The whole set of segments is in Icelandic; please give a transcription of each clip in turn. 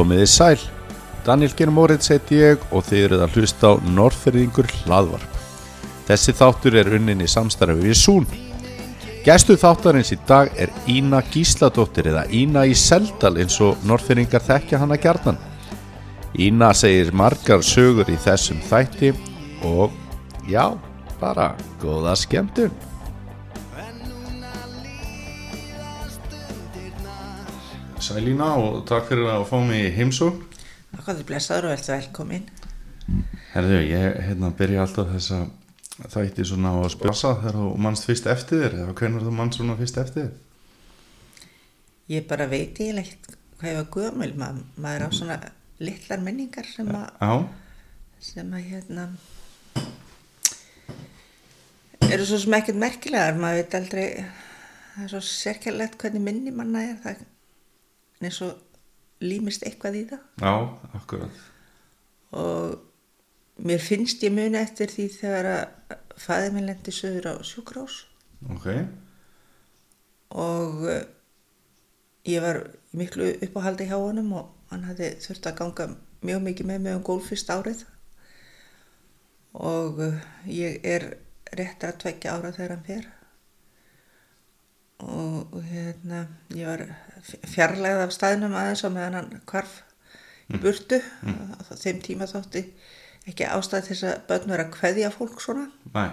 Komiði sæl, Daniel Geir Moritz heiti ég og þið eruð að hlusta á Norrferðingur hlaðvarp. Þessi þáttur er unnin í samstarfi við Sún. Gæstu þáttarins í dag er Ína Gísladóttir eða Ína í Seldal eins og Norrferðingar þekkja hana gjarnan. Ína segir margar sögur í þessum þætti og já, bara góða skemmtun. Sælína og takk fyrir að fá mig í heimsókn. Hvað þið blessaður og ert velkomin. Herðu, ég hérna byrja alltaf þess að þætti svona á að spjósa þegar þú mannst fyrst eftir þér eða hvernig þú mannst svona fyrst eftir þér? Ég bara veit ég leitt hvað ég var gömul. Ma, maður á svona litlar minningar sem að, sem að hérna eru svo sem ekkert merkilegar. Maður veit aldrei, það er svo sérkjærlegt hvernig minni manna er. Það eins og límist eitthvað í það. já, akkurat. Og mér finnst ég muni eftir því þegar að fæði minn lendi söður á sjúkrós. Ok, og uh, ég var miklu uppáhaldi hjá honum og hann hafði þurft að ganga mjög mikið með mig um gólfist árið og uh, ég er rétt að tvekja ára þegar hann fer og, hérna ég var fjarlægð af staðnum aðeins á meðan hann hvarf í burtu. Mm. þeim tíma þótti ekki ástæð til þess að börn vera að kveðja fólk svona. Næ,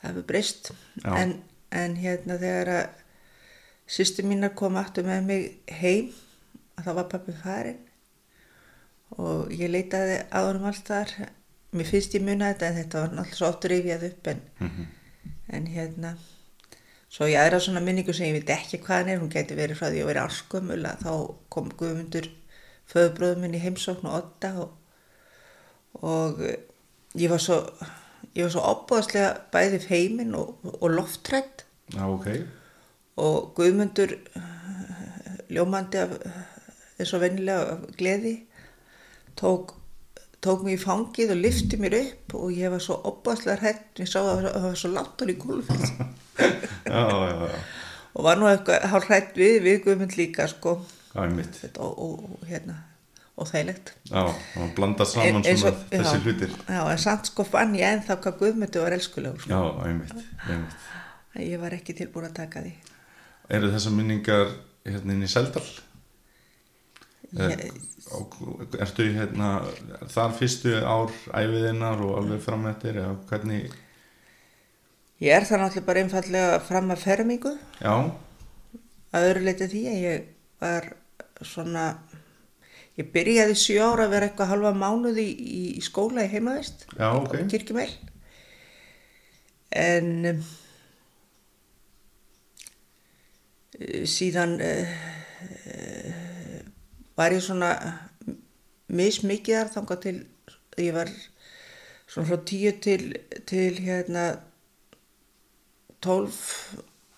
það hefur breyst. En, en hérna þegar að sýstu mínar kom aftur með mig heim að þá var pappi farin og ég leitaði á honum allt þar. Mér finnst ég muna þetta en þetta var náttúrulega svo oft rifjað upp en, en hérna svo ég aðra svona minningu sem ég veit ekki hvað hann er hún gæti verið frá því að vera áskömmul að þá kom Guðmundur föðurbróðum minn í heimsókn og odda og, og eh, ég var svo ég var svo opbúðslega bæði feimin og, og loftrætt já, ok, og Guðmundur eh, ljómandi af eh, eins og vennilega gleði tók, tók mig í fangið og lyfti mér upp og ég var svo opbúðslega hrætt ég sá að það var svo látt í gólfið já, já, já, og var nú eitthvað hálf hrætt við við Guðmund líka sko. Þetta og, og, og hérna og þægilegt Já, það blanda saman Eins svona og- þessi já. hlutir. já, en samt sko fann ég ennþá hvað Guðmundur var elskulegur sko. Já, einmitt, einmitt. ég var ekki tilbúin að taka því Eru þessar minningar hérna inn í Seldal? ég, Og ertu hérna þar fyrstu ár æfiðinnar og alveg fram eftir eða hvernig, Ég er það náttúrulega bara einfallega fram að fermingu. Já, að öðru leiti því að ég var svona, ég byrjaði sjö ára að vera eitthvað halva mánuði í, í skóla í heimavist já, ok, á kirkjumæl en um, síðan uh, var ég svona mismikið þar þangað til ég var svona frá tíu til, til hérna 12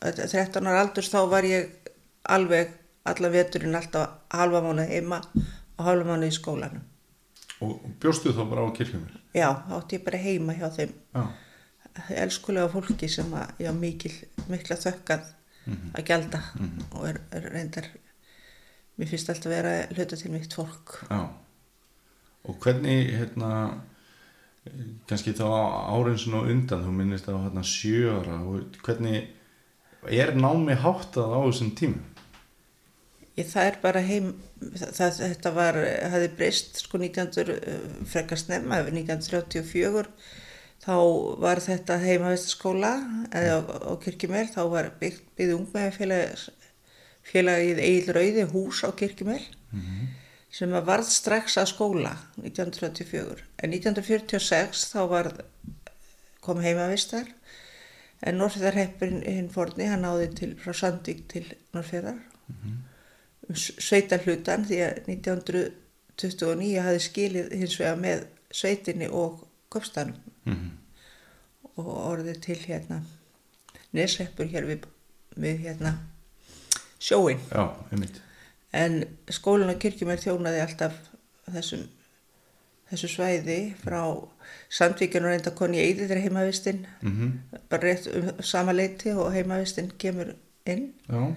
eh, 13 ára aldurs þá var ég alveg alla veturinn alltaf halva mánu heima og halva mánu í skólanum. Og bjóstu þá bara á kirkjumil? já, þá átti ég bara heima hjá þeim. Já, elskulega fólki sem að já, mikil, mikla þökkað að gjalda og er, er reyndar mér finnst alltaf að vera hluta til mitt fólk já. Og hvernig, hérna, kannski þá árin svona á undan, þú minnist á hérna sjö ára, og hvernig, er námi háttað á þessum tímum? það er bara heim það, þetta var, hafði breyst sko 1900, uh, frekar snemma 1934 þá var þetta heimavistaskóla á kirkjumel þá var byggt byggði ungmæði félag, félagið Egil Rauði hús á kirkjumel sem að varð strax að skóla 1934 en 1946 þá var kom heimavistar en Norrfjörðarheppurinn hinn forni hann náði til frá Sandvík til Norrfjörðar sveita hlutan því að 1929 hafði skilið hins vegar með sveitinni og köpstanum Mm og orðið til hérna nesreppur hér við, við hérna sjóin. Já, en skólinn á kirkjum er þjónaði alltaf þessum þessu svæði frá Sandvíkjun og reynda koni í er heimavistinn Mm bara rétt um sama leiti og heimavistinn kemur inn. Já,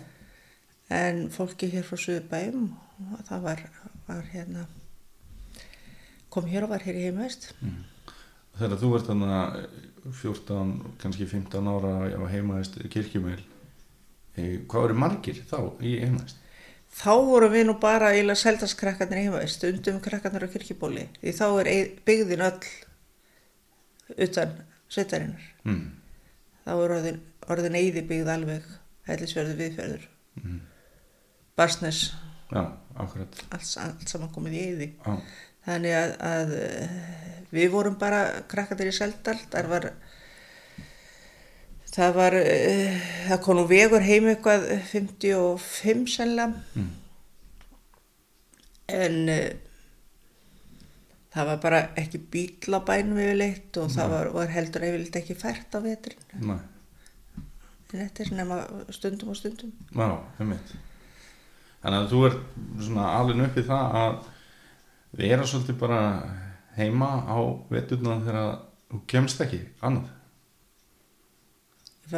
en fólki hér frá Suðubæum og það var, var hérna kom hér og var hér í heimæst Þegar þú ert þannig 14, kannski 15 ára á heimaðist kirkjumæl, eh, hvað eru margir þá í heimaðist? þá vorum við nú bara eiginlega seldastkrakkarnir í heimæst stundum krakkarnir á kirkjubóli. Því þá er byggðin öll utan sveitarinnar. Mm. þá er orðin, orðin eyði byggð alveg hellisverðu viðferður Mm. Barsnes, allt, allt saman komið í Já, þannig að, að við vorum bara krakkandir í Seldal þar var það var eh, það kom nú vegur heim eitthvað 55 sennilega Mm. en uh, það var bara ekki bíl á bænum yfirleitt og það var, var heldur yfirleitt ekki fært á vetrin næ, þetta er nema stundum og stundum já. Þannig að þú ert svona alveg upp í það að vera svolítið bara heima á veturna þegar þú kemst ekki annað.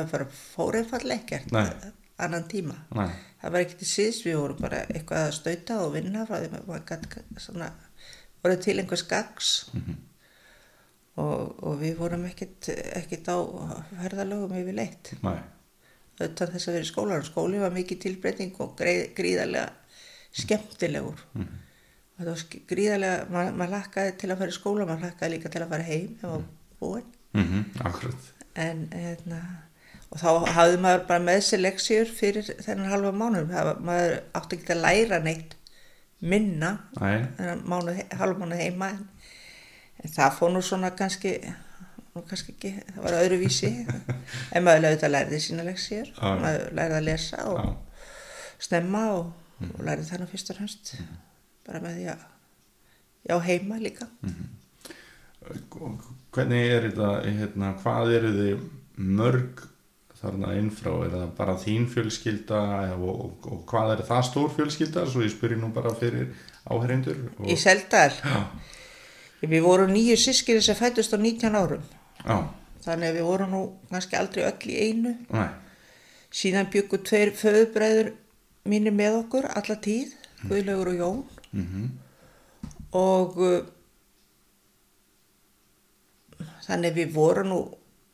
Það bara fór einfallega ekkert Nei. annan tíma. Næ, það var ekkert í síðs, við vorum bara eitthvað að stauta og vinna frá því að maður voru til einhvers gags Mhm. og, og við vorum ekkert, ekkert á ferðalögum yfir leitt utan þess að vera í skólar og skóli var mikið tilbreyting og greið, gríðarlega skemmtilegur. Mhm. og það var gríðarlega maður mað lakkaði til að fara í skóla maður lakkaði líka til að fara heim ef maður búinn. Mhm, en hérna og þá hafði maður bara með sér leksjur fyrir þennan halva mánuð Það- maður átti ekki að læra neitt minna halva mánuð heima en, en það fór nú svona kannski nú kannski ekki, það var öðruvísi. En maður lögði að lærði sína leksjur maður lærði að lesa og já, stemma og, og lærði þannig fyrst og fremst. Bara með því að já heima líka. Hvernig er þetta, hérna, hvað eru þið mörg þarna innfrá, er það bara þín fjölskylda og, og, og hvað er það stór fjölskylda, svo ég spyrir nú bara fyrir áherindur og, í Seldal, Já, við vorum nýju sískiri sem fættust á 19 árum. Já, þannig að við vorum nú kannski aldrei öll í einu. Næ, síðan byggu tveir föðubræður mínir með okkur alla tíð Guðlaugur og Jón. Mhm, og uh, þannig við vorum nú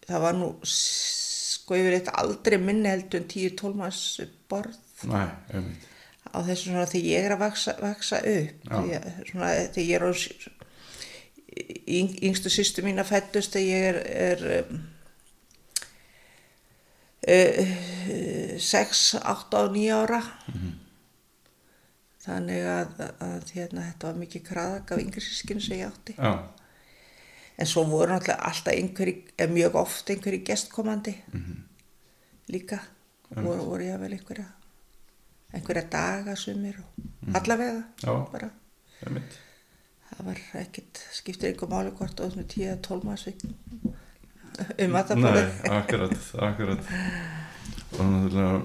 það var nú sko yfir eitt aldrei minni heldur en 10-12 manns borð. Næ, einmitt, á þessu svona þegar ég er að vaksa, vaksa upp að, svona þegar ég er á yng, yngstu sýstu mína fættust þegar ég er, er um, uh, 6, 8 og 9 ára. Þannig að, að hérna, þetta var mikið kraðak af yngri sískinu sem ég átti. Já, en svo voru náttúrulega alltaf einhverji, mjög oft einhverji gestkomandi líka. Voru, voru ég að vel einhverja einhverja daga sumir og allavega Já. það var ekkit, skiptir einhver máli hvort og svona 10-12 maður um að það Nei, akkurat, akkurat. Og náttúrulega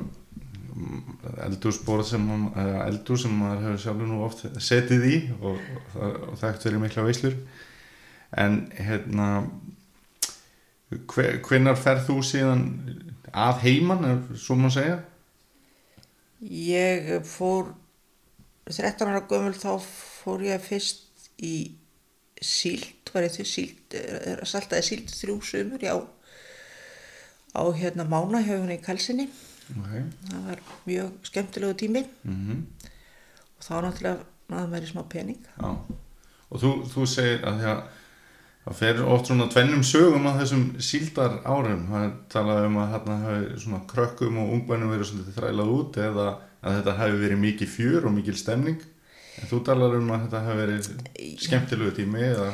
eldúsborð sem hann- eða eldús sem maður hefur sjálfur nú oft setið í og, og, og þekkt verið mikla veislur en hérna hve- hvenær ferð þú síðan að heiman, svo má segja? Ég fór 13 ára gömul þá fór ég fyrst í síld, var ég því síld saltaði síld þrjú sumur já, á hérna mánahjöfunni í Kalsinni. Okay. það var mjög skemmtilegu tími. Mm og þá náttúrulega maður í smá pening. Já, og þú, þú segir að því að það fer oft svona tvennum sögum á þessum síldar árum það er talað um að þarna hafi svona krökkum og ungmennum verið svolítið þrælað út eða að þetta hafi verið mikið fjör og mikil stemning. En þú talar um að þetta hafi verið skemmtilegu tími eða?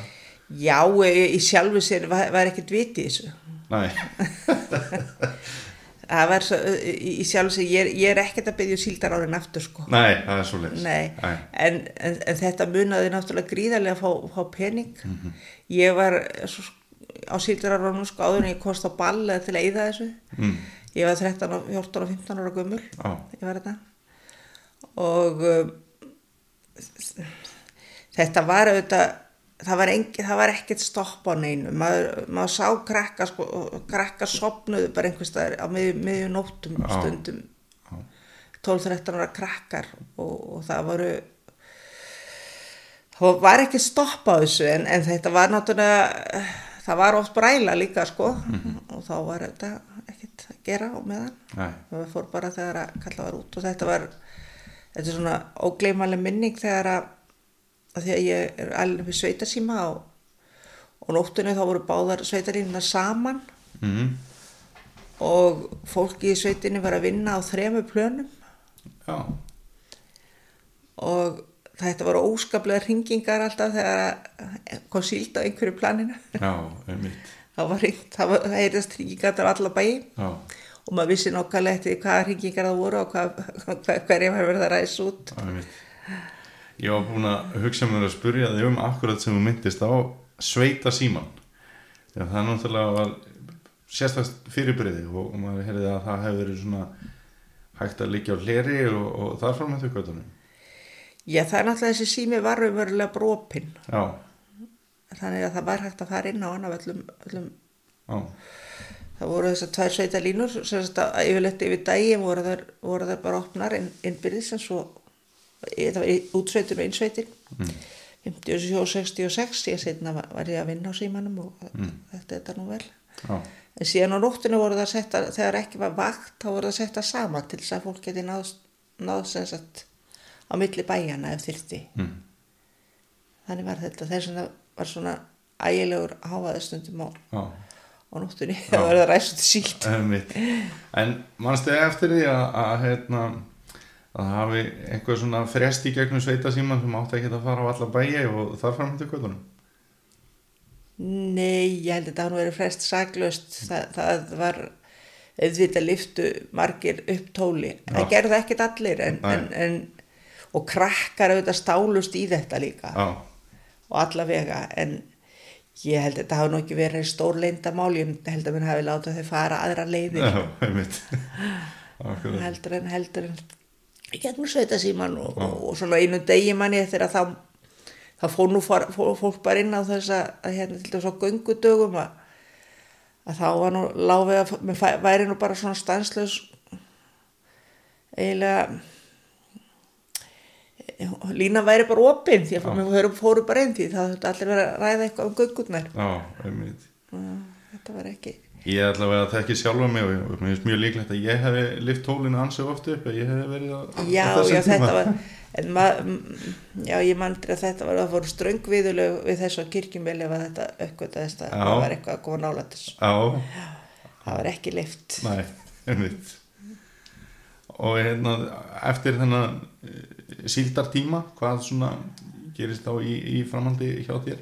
Já, í sjálfu sér var, var ekkert viti í þessu. Næ, það var svo, í, í sjálfu sér, ég, ég er ekkert að byggja síldar árin aftur sko. Nei, það er svo Nei, en, en, en þetta munaði náttúrulega gríðarlega að fá, fá pening. Ég var svo, á síldararvanum sko áður en ég kost á ball til að eyða þessu. mm, Ég var 13, og- 14 og 15 ára gömul, já, ég var þetta. Og um, þetta var auðvitað, það var, engi, það var ekkert stopp á neinu. Maður, maður sá krakka, sko, krakka sopnuðu bara einhvers staðar á miðjum miðju nóttum Já. stundum. Já. 12-13 ára krakkar og, og það voru það var ekki stopp á þessu en, en þetta var náttúrulega það var oft bræla líka sko og þá var þetta ekkert að gera á meðan Nei. það fór bara þegar að kalla var út og þetta var þetta er svona ógleymaleg minning þegar að, að því að ég er alveg við sveitasíma og, og nóttunni þá voru báðar sveitarínuna saman Mhm. og fólki í sveitinni var að vinna á þremu plönum Já. og þetta voru óskaplega hringingar alltaf þegar kom síld á einhverju planinu Já, það var hringt, það það heyrðast hringingar af alla bæi Já. og maður vissi nokkulega eftir hvaða hringingar það voru og hvað, hverja var verið að ræsa út Einmitt. Ég var búin að hugsa mér að spurja þig um akkurat sem þú myndist á sveita síman. Já, það er náttúrulega var sérstakt fyrirbriði og maður heyrði að það hefur verið svona hægt að liggja á hleri og, og þar fram með þau kvötunum. Já, það er náttúrulega þessi sími var umverulega brópin Já, þannig að það var hægt að fara inn á hann af öllum, öllum það voru þessar tvær sveita línur að yfirleitt yfir daginn voru þær bara opnar inn, innbyrðis en svo það var útsveitin og innsveitin. Mm. 57 og 66 ég setna var, ég að vinna á símanum og þetta er þetta nú vel. Já, en síðan á nóttinu voru það setta þegar ekki var vakt þá voru það setta sama til þess að fólk geti náð, náð sagt á milli bæjana ef þyrfti. Mm. þannig var þetta. Þess að það var svona ægilegur háaðastundum á, á nóttinu það var það ræst sílt. En mannstu eftir því að, að hérna að það hafi eitthvað svona frest í gegnum sveita síman sem átti ekki að fara á alla bæi og þar fram þau kvötunum. Nei, ég held að þetta hann verið frest saklaust. Það, það var auðvitað liftu margir upp tóli. Það Já. gerðu ekkert allir en, en, en, og krakkar auðvitað stálust í þetta líka. Já, og alla vega en ég held að þetta hafi nú ekki verið stór leyndamál, ég held að mér hafi látað þau fara aðra leiðir. Já, einmitt. Heldur en heldur en í gegnum sveita síman og, og, og svona einu degi manni þegar þá þá fór nú fór, fór, fólk bara inn á þess að, hérna til þess að göngudögum að, að þá var nú láfið að fæ- væri nú bara svona stanslaus eiginlega lína væri bara opinn því að Já. mér fóru, fóru bara inn því það þurfti allir verið að ræða eitthvað um göngurnar Já, einmitt. þetta var ekki Ég allavega þekki sjálfa mig og mér finnst mjög líklegt að ég hefði lift tólinu ansið ofta upp að ég hefði verið á, Já, já, þetta var, já, ég manntri að þetta var, það voru ströng viðulög við þessu kirkjumveli ef að þetta aukvitaðist að það var eitthvað að koma nálættis. Já, Það var ekki lift. næ, einmitt. Og hérna, eftir þennan eh, síldartíma, hvað svona gerist þá í, í framhaldi hjá þér?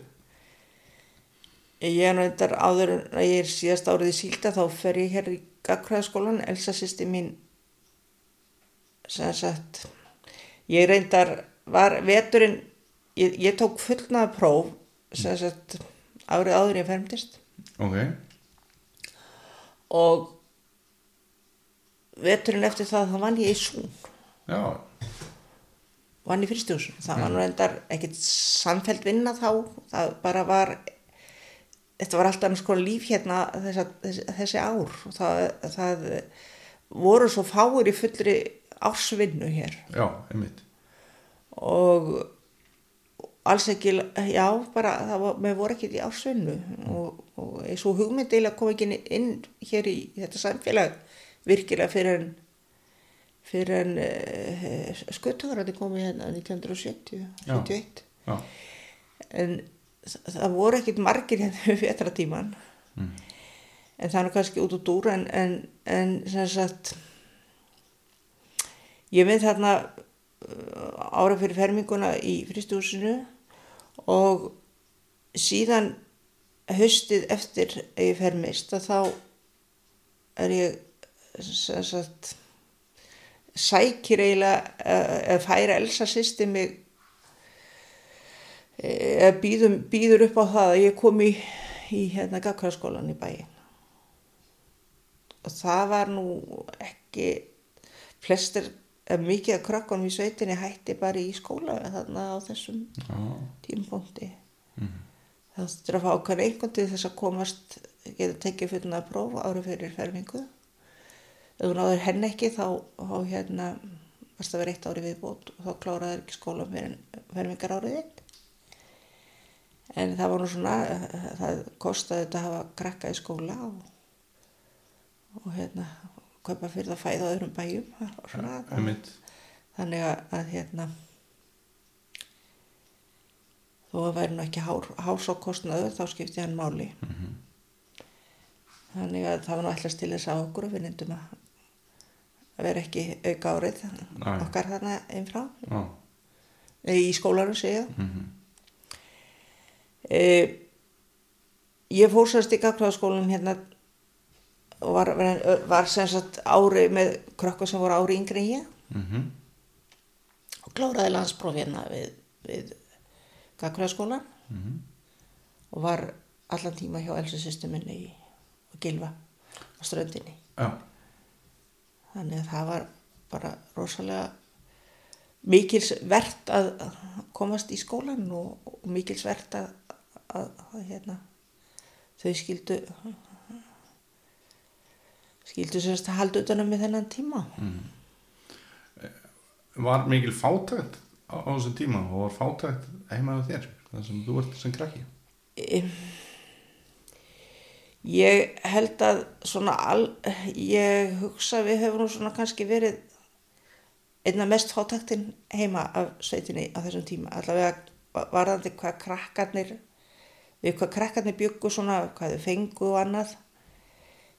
Ég er eitthvað áður að ég er síðast árið í sílda þá fer ég hér í Gagfræðaskólan, Elsa sýsti mín, sem sagt, ég reyndar, var veturinn, ég, ég tók fullnaða próf, sem sagt, árið áður ég fermdist. Ok, og veturinn eftir það þá vann ég í sún já, vann í fristjóðsum það var nú endar ekkert samfeld vinna þá það bara var þetta var alltaf sko líf hérna þessa, þessi, þessi ár. Og það, það voru svo fáir í fullri ársvinnu hér. Já, einmitt. og alls ekki, já, bara það var, með voru ekki í ársvinnu. Og, og eins og hugmyndilega kom ekki inn, hér í þetta samfélag virkilega fyrir en fyrir en uh, skuttugarandi komið hérna 1970 Já. 71 Já, en það, voru ekkit margir hérna við vetratíman Mm. en það er kannski út og dúr en, en, en sem sagt ég veit þarna uh, ára fyrir ferminguna í fristúsinu og síðan höstið eftir að ég fermist að þá er ég sem sagt sækir eiginlega eh, eða færa Elsa sýsti mig býðum, býður upp á það að ég kom í, í hérna gagkvæðaskólan í bæin og það var nú ekki flestir mikið af krakkonum í sveitinni hætti bara í skóla þarna á þessum já, tímpunkti það þurfti að fá okkar einhvern til þess að komast geta tekið fullna að prófa ári fyrir fermingu. Ef þú náður henn ekki þá, þá hérna varst að vera eitt ári viðbót og þá kláraði ekki skóla fyrir fermingar árið þitt. En það var nú svona, eh, það kostaði þetta að hafa krakka í skóla og, og hérna, kaupa fyrir það fæða á öðrum bæjum. og Svona, einmitt þannig að, að hérna, þó að væri nú ekki hásókostnaður þá skipti hann máli. Þannig að það var nú allast til þess að okkur við nefndum að vera ekki auka árið Nei. okkar þarna einn frá Já, Nei, í skólanum segja e, ég fór sérst í gagnaðaskólanum hérna og var, var, sagt ári með krökkur sem voru ári yngri en ég. Mhm, og kláraði landspróf hérna við, við gagnaðaskólan mhm. Og var allan tíma hjá Elsa sýstu minni í, og Gilva á ströndinni. Já, þannig að það var bara rosalega mikils verðt að komast í skólan og, og mikils verðt að, að, að hérna, þau skildu skildu sérst að halda utanum með þennan tíma. Var mikil fátækt á, á þessum tíma og var fátækt heima á þér það sem þú ert sem krakki? Ég held að svona al, ég hugsa við hefum nú svona kannski verið einna mest fátæktinn heima af sveitinni á þessum tíma allavega varðandi hvað krakkarnir við hvað krakkarnir byggu svona hvað þau fengu og annað.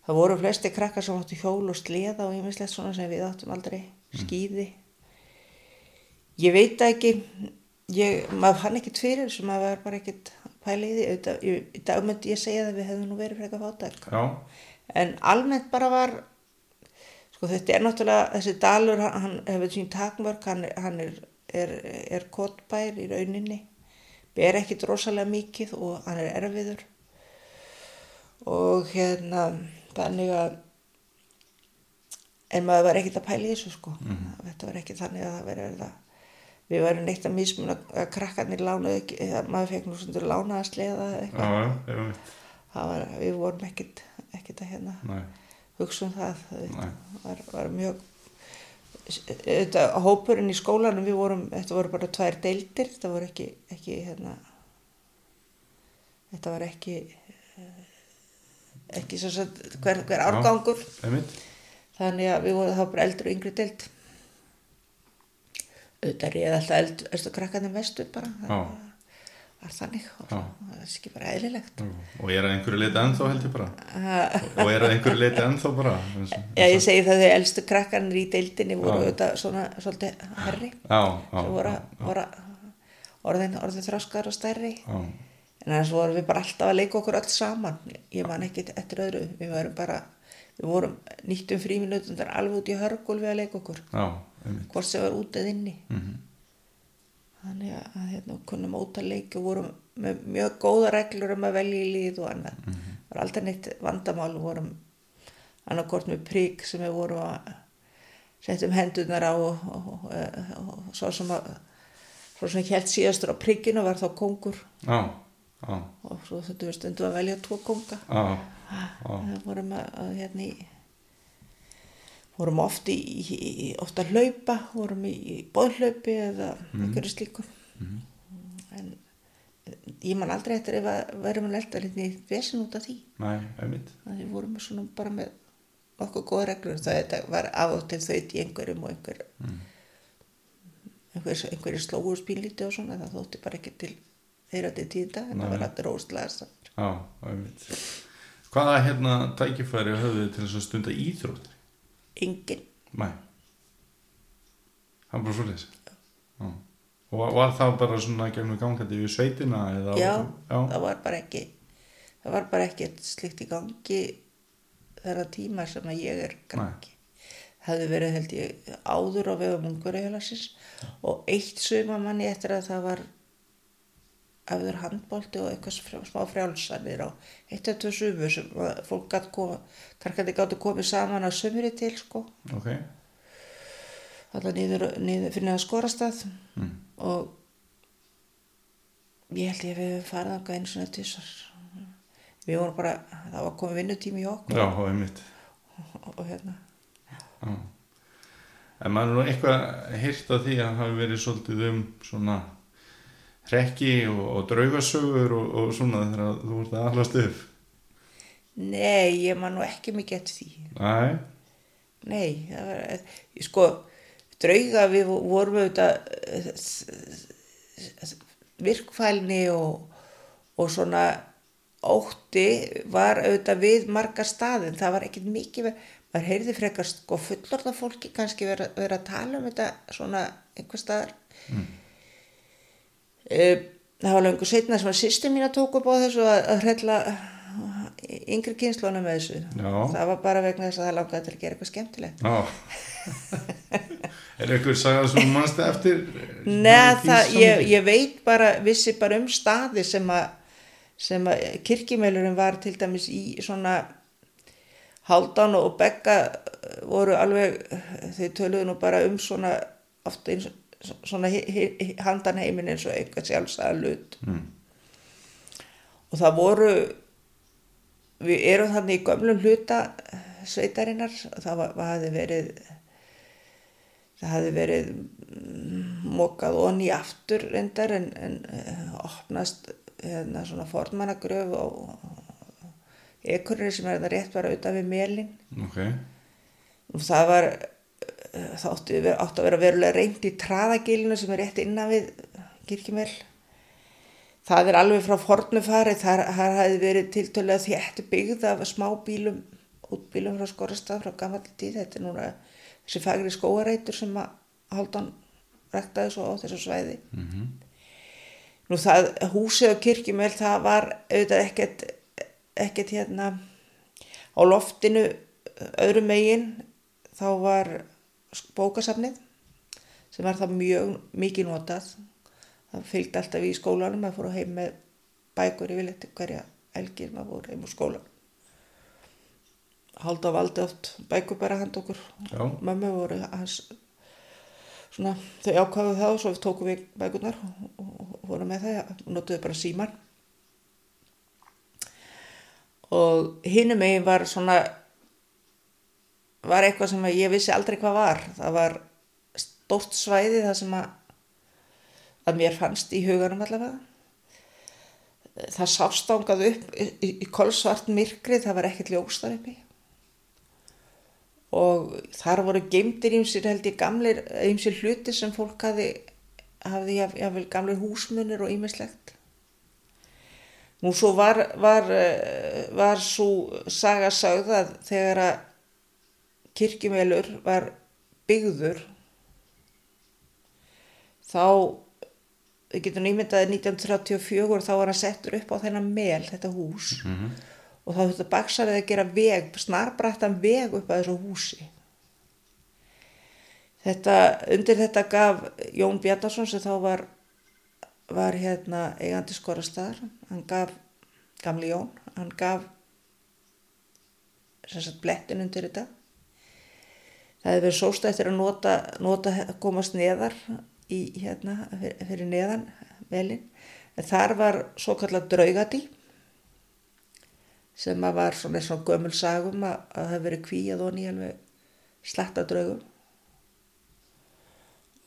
Það voru flesti krakkar sem áttu hjól og sleða og ýmislegt svona sem við áttum aldrei skýði ég veit ekki ég, maður fann ekkert fyrir þessu maður var bara ekkert því. Auðvitað, í dag myndi ég segja að við hefðum nú verið frekar fátæk. Já, en almennt bara var sko þetta er náttúrulega þessi dalur hann, hann hefur sín takmörk hann, hann er, er, er kotbær í rauninni ber ekkit rosalega mikið og hann er erfiður. Og hérna þannig að en maður var ekkit að pæla í þessu sko. Þetta var ekki þannig að það verið að við varum neitt að mismuna að krakkarnir lánaðu ekki, eða maður fekk nú svona lánaða sleða eða eitthvað. Mitt Það var, við vorum ekkit, ekkit að hérna Nei, hugsa um það þetta var, var mjög þetta, hópurinn í skólanum við vorum, þetta voru bara tvær deildir þetta voru ekki, ekki hérna þetta var ekki ekki svo að hver, hver árgangur. einmitt. Þannig að við vorum þá bara eldri og yngri deild. Auðvitað er alltaf eld, elstu krakkarnir vestur bara Já. Það var þannig? Og það er ekki bara eðlilegt. Og er að einhverju leiti ennþá held ég bara. Ha. Og er að einhverju leiti ennþá bara eins, og- Já, ég segi það þegar elstu krakkarnir í deildinni voru auðvitað svona svolítið herri Já, já, sem voru, voru orðin, orðin þráskar og stærri. Já, en annars vorum við bara alltaf að leika okkur öll saman. Ég man ekki eftir öðru. Við vorum bara, við vorum nýttum fríminutundar alveg út í hörgul við að leika okkur. Já, hvort sem var út eða inni. Mhm. Þannig að, hérna, kunnum óta leiki og vorum með mjög góða reglur um að velja í líð og annað. Mhm. það var aldrei neitt vandamál við vorum annarkort með prík sem við vorum að setjum hendunar á og, og, og, og, og svo sem að svo sem held síðastur á príkinu var þá kongur. Já, já, og svo þetta við stundum að velja tvo konga. Já, það vorum að, að hérna í vorum oft í, í, í oft að hlaupa, vorum í, bóðhlaupi eða einhverju slíku. En ég man aldrei eftir ef að verðum að lelta litni í vesin út af því. Einmitt. Að við vorum svona bara með okkur góða reglur það var af og til þaut í einhverjum og einhver einhver, einhverju slóu spínlíti og svona það þótti bara ekki til þeirra til tíða en það var allir óslega Já, einmitt. Hvaða hérna tækifæri höfðu þið til þess að stunda íþróttir? Engin Nei. Það er bara svolítið Já. Og var, var það bara svona gegnum gangandi við sveitina já, já, það var bara ekki það var bara ekki slikt í gangi þeirra tíma sem að ég er gangi hefði verið held ég áður á vegum ungverðahjólasins og eitt suma manni eftir að það var afður handbólti og eitthvað smá frjálsanir á eitt af tvö sumu sem að fólk gæti koma karkandi gáttu komið saman að sumri til sko. Ok. Alltaf niður, niður fyrir að skorastað. Mm. og ég held ég að við höfum farið þangað einu svona tvisar við vorum bara, það var komið vinnutími í okkur. Já, og, og hérna. Já. En maður er nú eitthvað hýrt af því að það hafi verið svolítið um svona hrekki og, og draugasögur og, og svona þegar þú vart að allast upp. Nei, ég man nú ekki mikið eftir því. Nei, það var, eh, sko, drauga við vorum auðvitað eh, virkfælni og, og svona ótti var auðvitað við margar staðin. Það var ekkert mikið, ver- maður heyrði frekar sko fullorða fólki kannski vera, vera að tala um þetta svona einhver staðar. Mm. Það var lengur setna sem að sýstir mín að tók upp á þessu að, að hrella yngri kynslóna með þessu. Já. Það var bara vegna þess að það langaði til að gera eitthvað skemmtilegt. er eitthvað sagðað sem mannstu eftir? Nei, ég, ég veit bara, vissi bara um staði sem að, sem að kirkjumeilurinn var til dæmis í svona Háldan og Begga voru alveg, þau töluðu nú bara um svona, ofta eins, svona handan heiminn eins og eitthvað sjálfsæða lut. Mm. Og það voru, við erum þannig í gömlum hluta sveitarinnar, það var, var, hafði verið, það hafði verið mm, mokað onni aftur reyndar en, en uh, opnast hérna svona fornmannagröf og ekkurir sem er það rétt bara auðvitað við melin Ok, og það var eh, það átti, að vera- verulega reynd í traðagilinu sem er rétt innan við kirkjumel. Það er alveg frá fornu fari. Þar, þar hafði verið tiltölulega þétt byggð af smá bílum útbílum frá skorastað frá gammal tíð. Þetta er núna þessi fagri skóareitur sem að Haldan ræktaði svo á þessu svæði. Nú það húsið á kirkjumel það var auðvitað ekkert ekkert hérna á loftinu öðrum megin. Þá var bókasafnið sem var það mjög mikið notað. Það fylgdi alltaf í skólanum maður fór heim með bækur yfirleitt hverja elgir maður fór heim úr skólan halda valdi oft bækur bara hand okkur Já. mömmu voru hans svona þau ákvaðu það og svo tókum við bækurnar og, vorum með það og notuðu bara síman og hinum megin var svona var eitthvað sem ég vissi aldrei hvað var. Það var stórt svæði það sem að að mér fannst í huganum allavega. Það sást ángað upp í, í, í kolsvart myrkri það var ekkert ljós þar uppi. Og þar voru geimdir ímsir held ég gamlir ímsir hluti sem fólk hafi hafði jáfnvel gamlir húsmunir og ímislegt nú svo var var, eh, var svo saga sagð að þegar að kirkjumelur var byggður þá við getum nýmyndaði 1934 þá var hann settur upp á þennan mel þetta hús. -hmm. og þá þetta baksarið að gera veg, snarbrættan veg upp að þessu húsi. Þetta, undir þetta gaf Jón Bjarnarsson sem þá var var hérna eigandi skorastar hann gaf, gamli Jón hann gaf sem sagt blettin undir þetta það hefði verið sóst eftir að nota, nota komast neðar í hérna fyrir, neðan velin. En þar var svo kallar draugadý sem að var svona svona gömul sagum að að það hefði verið kvíjað og nýjalveg slatta draugum.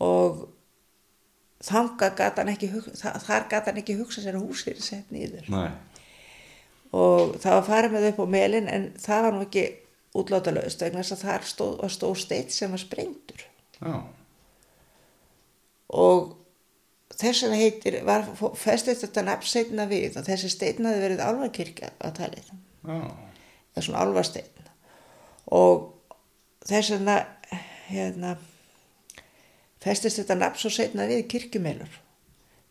Og ekki þar gat hann ekki hugsa sér að húsið er sett nýður og það var farið með upp á melin en það var nú ekki útláta löst vegna þess að þar stóð, var stóð steitt sem var sprengtur já, og þess vegna heitir var festið þetta nafnseitna við og þessi steitna hefði verið álfarkirkja að talið já, eða svona álfarsteitn og þess vegna hérna festist þetta nafn svo setna við kirkjumelur.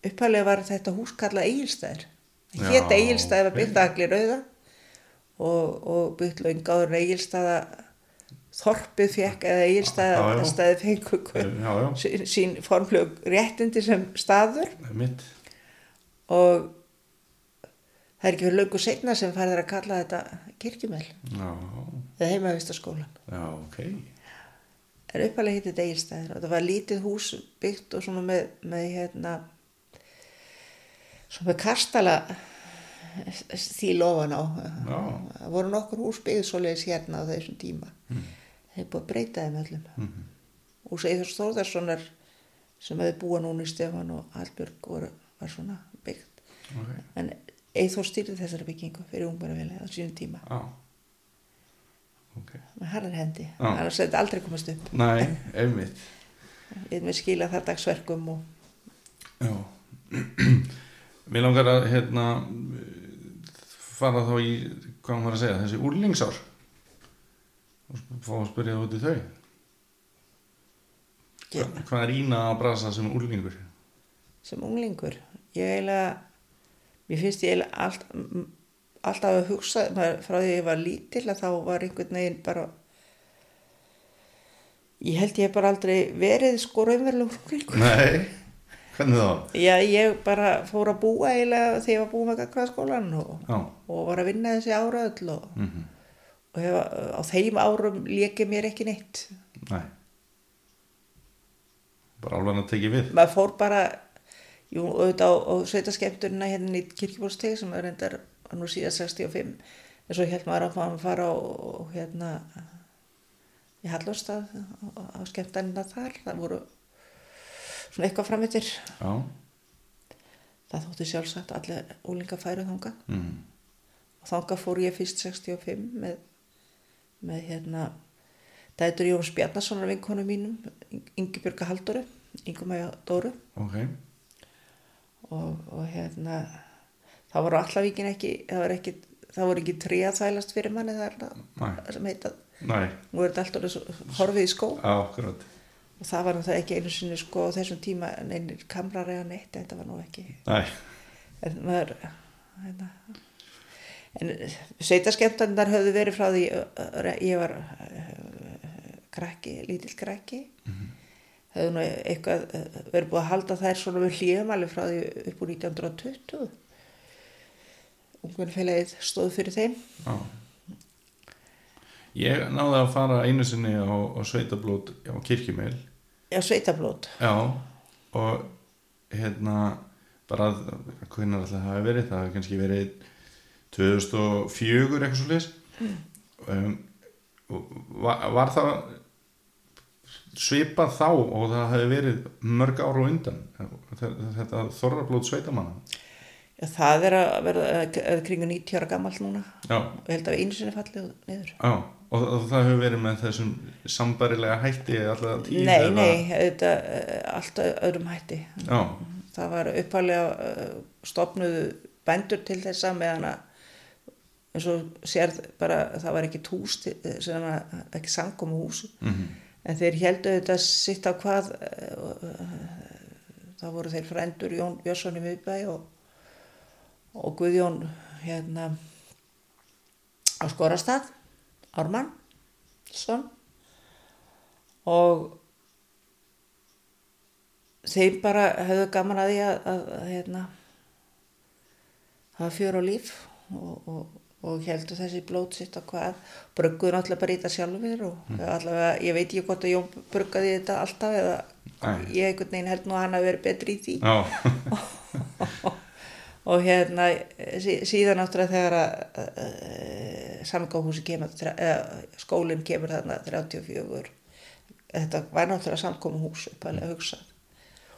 Upphæðlega var þetta hús kallað Egilstæður Já, hétt Egilstæði var allir rauða og, og byggt löngáður Egilstæða þorpið fekk eða Egilstæða Já, já. stæði fengu já, já, sín, formflög réttindi sem staður. Mitt, og það er ekki fyrir löngu setna sem farið að kalla þetta kirkjumel eða heimavistaskólan já, ok, er uppalega hittið deilstæðir og það var lítið hús byggt og svona með, með hérna svona með kastala stíl ofan á. Það voru nokkur hús byggð svoleiðis hérna á þessum tíma. Þeir búið að breyta þeim öllum. Hús Eithars Þórðarssonar sem hefði búa núna í Stefán og Hallbjörg voru, var svona byggt. Ok, en Eithor stýrði þessari byggingu fyrir ungmennafélagi á sínum tíma. Já. Ok, með harðar hendi, Já. annars hefði þetta aldrei komast upp. Næ, einmitt. Við með skila það dagsverkum og Já. Mér langar að hérna fara þá í hvað var að segja, þessi úrlingsár? Og fá að spyrja út í þau. Hva, hvað er ína að brasa sem úrlingur? Sem unglingur? Ég eiginlega mér finnst ég eiginlega allt, alltaf að hugsa maður, frá því ég var lítil að þá var einhvern veginn bara ég held ég bara aldrei verið sko raunverulega unglingur. Nei, hvernig þá? já ég bara fór að búa eiginlega þegar ég var búið með gagnaðskólan og, og var að vinna þessi ára öll og, mm og hef, á þeim árum léki mér ekki neitt. Nei. Bara alveg að tekið við. Maður fór bara jú, auðvitað á, á sveitaskemmturina hérna í kirkjubólsteg sem er reyndar var nú síðan 65 en svo held maður að fara á hérna í Hallostað á, á skemmtanina þar. Það voru svona eitthvað frammittir Já, það þótti sjálfsagt allir úlinga færu þanga mm. og þanga fór ég fyrst 65 með, með hérna dætur Jóns Bjarnasonar vinkonu mínum Ingi Björga Halldóru Ingumæja Dóru. Ok. Og, og hérna það voru allavíkin ekki það voru ekki, það voru ekki trí að þælast fyrir manni það er það sem heita Nei, nú er þetta alltaf horfið í skó. Á, akkurat og það var það ekki einu sinni sko á þessum tíma neynir kamrar eða neitt þetta var nú ekki. Nei, en maður hérna, en sveitaskemmtandar höfðu verið frá því ég var krakki, lítill krakki. Höfðu nú eitthvað verið búið að halda þær svona við hlýjum alveg frá því upp úr 1920 ungvinnfélagið stóð fyrir þeim. Já. Ég náði að fara einu sinni á, á sveitablót á kirkjumeil já, sveitablót. Já, og hérna bara, hvernig alltaf það hafi verið? Það hafi kannski verið 2004 eitthvað svo leis um, og var, var það svipað þá og það hafi verið mörg ára og undan þetta þorrablót sveitamanna já, það er að verða kringu 90 ára gammal núna. Já, og held að einu sinni fallið niður. Já og, og það hefur verið með þessum sambarilega hætti alltaf tíð nei, eða- nei, þetta uh, alltaf öðrum hætti. Já, það var uppalega uh, stopnuðu bændur til þessa meðan að eins og sérð bara það var ekki tús sem að, ekki sangkomu hús. Mhm, en þeir heldu þetta sitt á hvað það voru þeir frendur Jón Björnsson í Miðbæ og, og Guðjón hérna á Skorastad Ármann Svon og þeir bara hefðu gaman að því að, að, að hérna hafa fjör og líf og, og, og heldur þessi blót sitt á hvað brugguðu náttúrulega bara í þetta sjálfur og mm. allavega, ég veit ekki hvort að Jón bruggaði þetta alltaf eða Nei. ég einhvern veginn held nú að hann hafi verið betri í því já, og hérna sí, síðan náttúrulega þegar að uh, samgáhúsi kemur uh, skólinn kemur þarna 34 þetta var náttúrulega samkómuhús uppalega hugsað.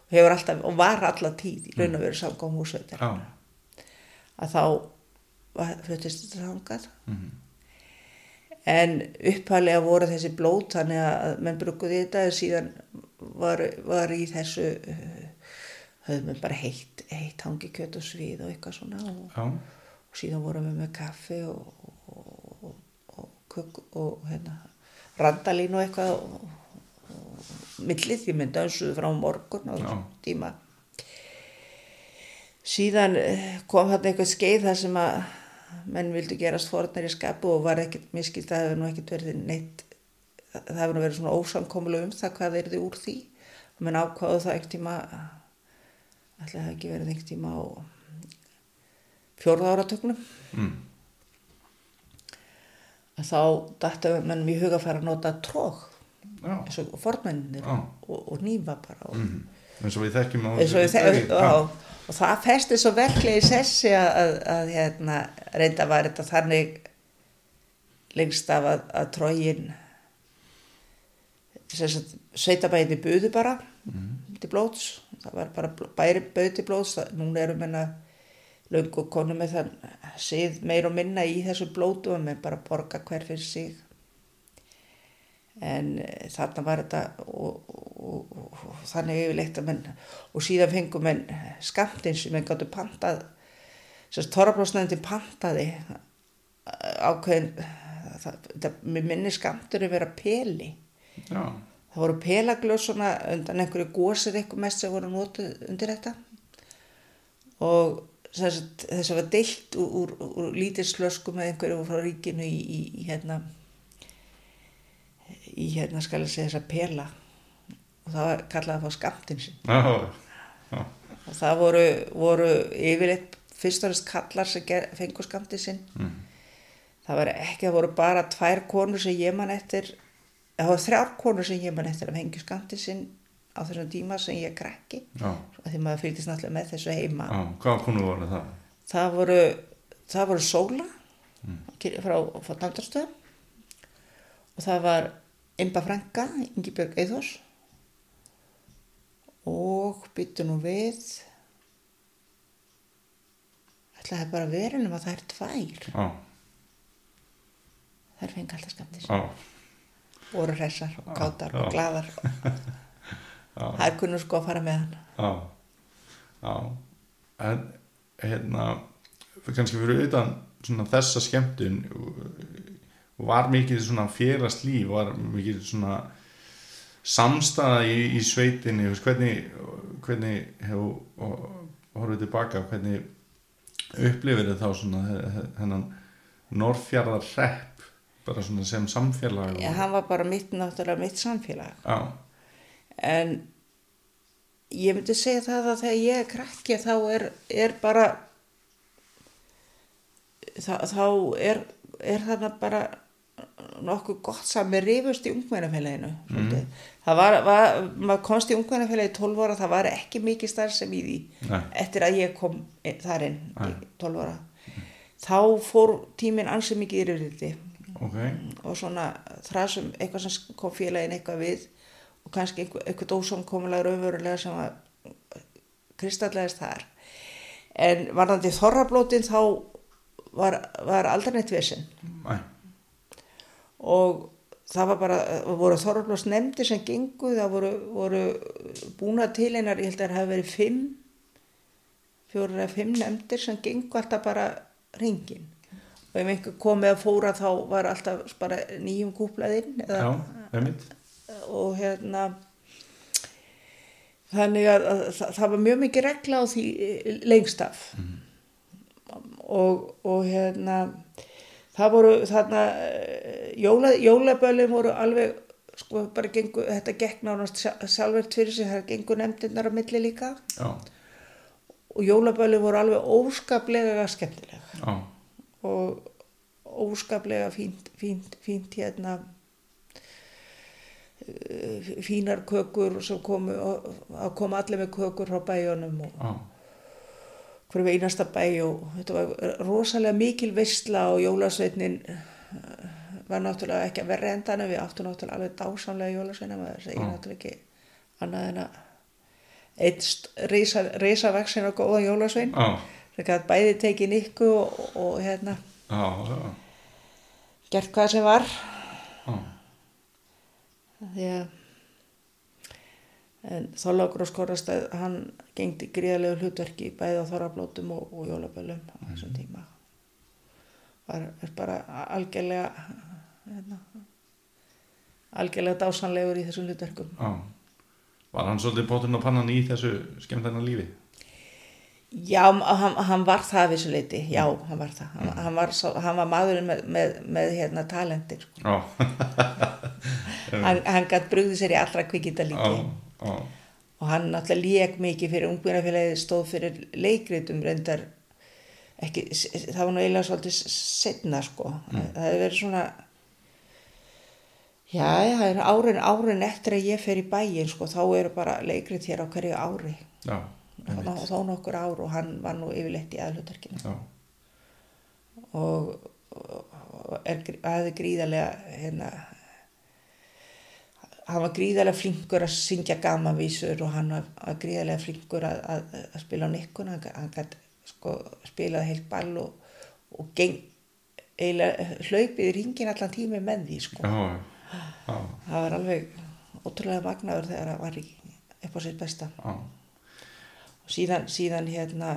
Og alltaf, og var alltaf tíð í raun og veru samkómuhús já, að þá fluttist þetta þangað. Mhm, en uppalega voru þessi blót þannig að menn brugguði þetta síðan var, var í þessu uh, höfðum við bara heitt, heitt hangi kjöt og svið og eitthvað svona og, og síðan vorum við með kaffi og, og, og, kök, og hérna, randalín og eitthvað og, millið því mynda dansuðu frá morgun á tíma. Síðan eh, kom þarna eitthvað skeið þar sem að menn vildu gerast forðnar í skapu og var ekkert miskilt það hefur nú ekkert verið neitt það hefur nú verið svona ósamkomulega um það hvað er þið úr því. Og menn ákváðu það ekkert tíma ætla það ekki verið ekkert tíma á fjórða áratögnum mm, að þá dættu mennum í huga að fara að nota trók eins og fornmennir Já. og, og nýfa bara og, mhm. Eins og við þekkjum á þessu og, það festi svo verklega í sessi að, að, að hérna, reynda var þetta þannig lengst af að, að trógin sveitabæði buðu bara til blóts, það var bara bæri blóts, það, núna erum menna löngu konu með þann sið meir og minna í þessu blótu og með bara borga hver fyrir sig. En e, þarna var þetta og, og, og, og þannig yfirleitt að menn og síðan fengum menn skamtinn sem menn gáttu pantað sérst torrablósnefndi pantaði ákveðin það, það, mér minni skamtur að vera peli. Já, það voru pelaglös svona undan einhverju gósir eitthvað mest sem voru notuð undir þetta. Og þess að var deilt úr, úr, úr lítilslösku með einhverju frá ríkinu í, í, í hérna í hérna skal ég segja þessa pela. Og það var kallað að fá skamtinn sinn. Já, já, og það voru, voru yfirleitt fyrst og fremst kallar sem ger, fengu skamtinn sinn. Mm. það var ekki, það voru bara tvær konur sem ég man eftir það voru þrjár konur sem ég man eftir að fengju skamtinn sinn á þessum tíma sem ég krekki því maður fylgist náttúrulega með þessu heima. Já, hvað konu voru það? það voru það voru Sóla frá, frá Dandarstöðum og það var Imba Franka, Ingibjörg Eithors og byttu nú við. Ætlaði bara að vera nema það er tvær? Já, þær fengi alltaf skamtis já, voru hressar og kátar já. og glaðar. Já, það er kunnu sko að fara með hann. Já, já, en hérna, kannski fyrir utan svona þessa skemmtun var mikið svona félast líf, var mikið svona samstæða í, í sveitinni, hvernig, hvernig hefur horfið tilbaka, hvernig upplifir þið þá svona þennan norðfjarðar hrepp bara svona sem samfélag og, hann var bara mitt náttúrulega mitt samfélag já, en ég myndi segja það að þegar ég er krakki þá er, er bara þá, þá er, er þarna bara nokkuð gott sami rifust í ungmennafélaginu mm. það var, var maður komst í ungmennafélagi 12 ára það var ekki mikið starf sem í því Nei. eftir að ég kom þar inn í Nei. 12 ára þá fór tíminn ansið mikið yfirriti ok, og svona þrasum eitthvað sem kom félagin eitthvað við og kannski einhver, eitthvað ósamkomulega raunverulega sem að kristallegast þar. En varðandi þorrablótin þá var, var aldrei neitt vesinn næ, og það var bara, það voru þorrablós nefndir sem gengu, það voru, voru búna til einar, ég held að það hafi verið fimm fjórir eða fimm nefndir sem gengu alltaf bara ringin og ef einhver komið að fóra þá var alltaf bara nýjum kúplaðinn eða já, einmitt. Og hérna þannig að, að það, var mjög mikið regla á því eh, lengst af og, og hérna það voru þarna eh, jóla, jólabölin voru alveg sko bara gengu, þetta gekk nánast sjá- sjálfvert fyrir sig, það gengu nefndirnar á milli líka. Já, og jólabölin voru alveg óskaplega skemmtilega óskaplega fínt, fínt, fínt hérna eh, fínar kökur sem komu að koma allir með kökur frá bæjónum og já, hverju einasta bæ og þetta var rosalega mikil veistla og jólasveitnin var náttúrulega ekki að verra endan en við áttum náttúrulega alveg dásamlega jólasveina maður segir Já. náttúrulega ekki annað en að einn risa, risavaksin og góða jólasvein. Já, það gæti bæði tekið nikku og, og hérna. Já, já, gert hvað sem var. Já, því að en Þorlákur og Skorrastæð hann gengdi gríðarlegu hlutverki bæði á þorrablótum og, og jólaböllum á þessum tíma. Var bara algjörlega hérna, algjörlega dásanlegur í þessum hlutverkum. Já. Var hann svolítið bótturinn á pannan í þessu skemmtana lífi? Já, hann, hann var það að þessu leiti já, hann var það. Hann, hann, var, sá, hann var maðurinn með, með, með hérna talentir sko. Já, hann, gætt brugði sér í allra kvikita líki já, og hann náttúrulega lék mikið fyrir ungvinnafélagið stóð fyrir leikritum reyndar ekki, það var nú eiginlega svolítið setna sko. Það hefur verið svona já, það er árin, árin eftir að ég fer í bæin sko þá eru bara leikrit hér á hverju ári. Já, þá, þá nokkur ár og hann var nú yfirleitt í aðlutarkinu og, og er, hafði gríðarlega hérna hann var gríðarlega flinkur að syngja gamanvísur og hann var, gríðarlega flinkur að, að, að spila á nikkun hann, gæti sko spilaði heilt ball og, og geng eiginlega hlaupið í ringin allan tími með því sko. Já, já, það var alveg ótrúlega magnaður þegar það var í, upp á sitt besta. Já, síðan, síðan hérna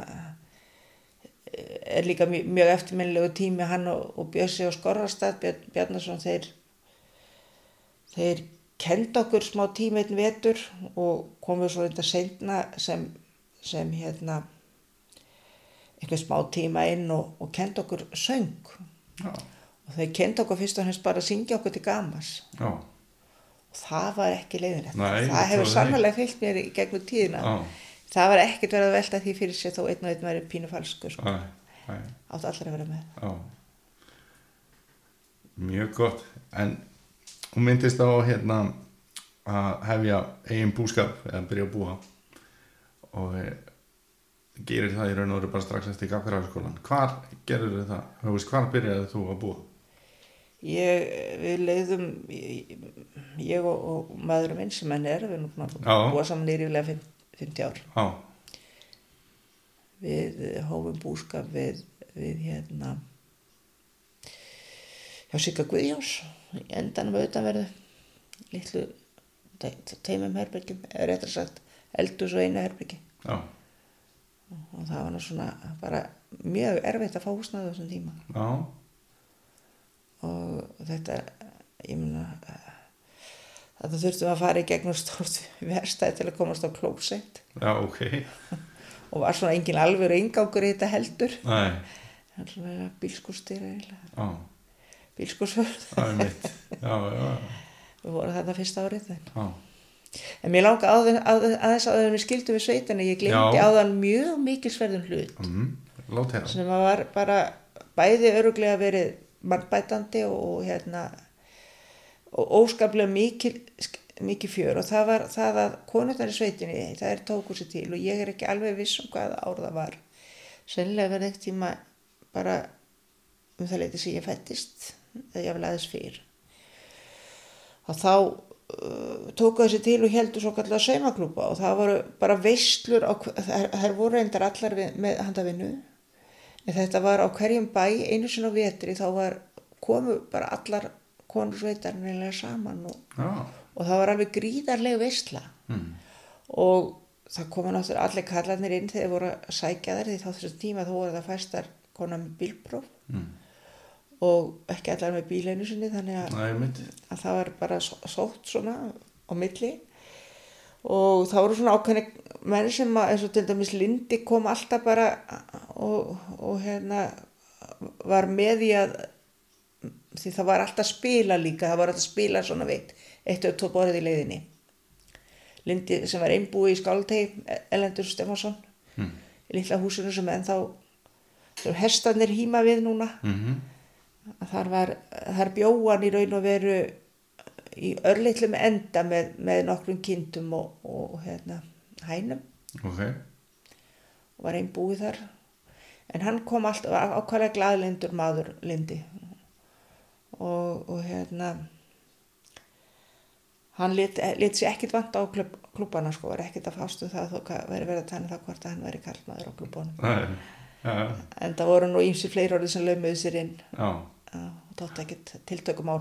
eh, er líka mjög, mjög eftirminnilegu tími hann og, og Bjössi og Skorrastad Bjarn, Bjarnason þeir þeir kenda okkur smá tíma einn vetur og komum svo reynda seinna sem, sem hérna einhver smá tíma inn og, og kenda okkur söng. Já, og þeir kenda okkur fyrst og hennst bara að syngja okkur til gamas já, og það var ekki leiðinett það hefur sannlega fyllt mér í gegnum tíðina. Já, það var ekkert verið að velta því fyrir sér þó einn og einn væri pínu falskur sko. átt allir að vera með já. Mjög gott, en hún myndist á hérna að hefja eigin búskap eða byrja að búa og e, gerir það í raun og veru bara strax eftir gafkaraskólan. Hvar gerir það? Hvar byrjaði þú að búa? ég, við leiðum ég, ég og, og maðurum minn sem henn er við erum búin að búa saman í ríflega 50 ár. Já, við hófum búskap við, við hérna hjá Sigga Guðjóns í endanum auðanverðu litlu te teimum herbyrgjum eða réttar sagt eldus og einu herbyrgi já, og það var svona bara mjög erfitt að fá húsnaði á þessum tíma. Já, og þetta ég meina þetta þurftum að fara í gegnum stórt verstæði til að komast á klósett. Já, ok. og var svona engin alveg yngangur í þetta heldur. Er svona bílskúrstýra eiginlega. Já. Já, já, við vorum þarna fyrsta árið en, já, en mér langa aðeins áður en við skildum við sveitina ég glemdi Já. áðan mjög mikilsverðum hlut. Mm, sem að var bara bæði öruglega verið mannbætandi og hérna og óskaplega mikil, mikil fjör og það var það að konurnar í sveitinni það er tóku sér til og ég er ekki alveg viss um hvaða ár það var. Sennilega verið ekkert tíma bara um það leiti sem ég fættist eða ég vil aðeins fyrr. Og þá uh, tóku þessi til og heldur svo kallar saumaklúpa og það voru bara veislur á, þær, þær voru reyndar allar við, með handavinnu. En þetta var á hverjum bæ einu sinna vetri þá var komu bara allar konur sveitarnilega saman og, og það var alveg gríðarlega veisla. Mm, og það koma náttúrulega allir kallarnir inn þegar voru að sækja þær því þá þessum tíma þá voru það fæstar konar með bílpróf. Mm, og ekki allar með bíleinu sinni þannig að mitt. að það var bara só- sótt svona á milli. Og það voru svona ákveðni menn sem að eins og til dæmis Lindi kom alltaf bara og, og hérna var með í að því það var alltaf spila líka það var alltaf spila svona veit eitt og tvo borðið í leiðinni. Lindi sem var einbúi í Skáltei Elendur Stefansson Mm, í litla húsinu sem ennþá hestanir híma við núna. Mm, að þar var, þar bjóan í raun og veru í örlitlum enda með, með nokkrum kindum og, og hérna hænum. Ok, og var einn búið þar. En hann kom alltaf ákvæmlega glaðlindur maður Lindi og, og hérna hann lit, lit sér ekkit vant á klub, klubana sko, var ekkit að fástu það þó veri verið að tanna það hvort að hann veri kallmaður á klubunum en það voru nú ímsi fleiri orðið sem lögmuðu sér inn. Og tótt ekkit tiltökumál.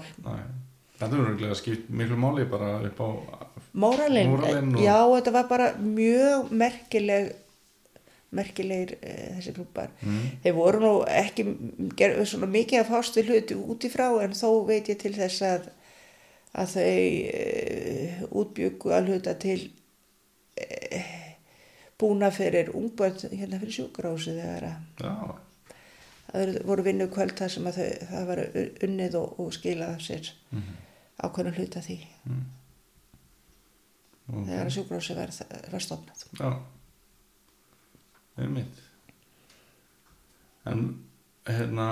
Þetta er örgulega skipt miklu máli bara upp á, Móralin, Móralin og- já þetta var bara mjög merkileg merkilegir e, þessi klúpar mm, þeir voru nú ekki ger, svona mikið að fást við hluti út í frá en þó veit ég til þess að að þau e, útbyggu að hluta til e, búna fyrir ungbörn hérna fyrir sjúkarási þegar að já, það voru vinnu kvöld þar sem að þau, það var unnið og, og skilað af sér mm, ákveðnum hluta því. Ok, þegar að sjúkarási var, var stofnað. Já, það er mitt. En hérna,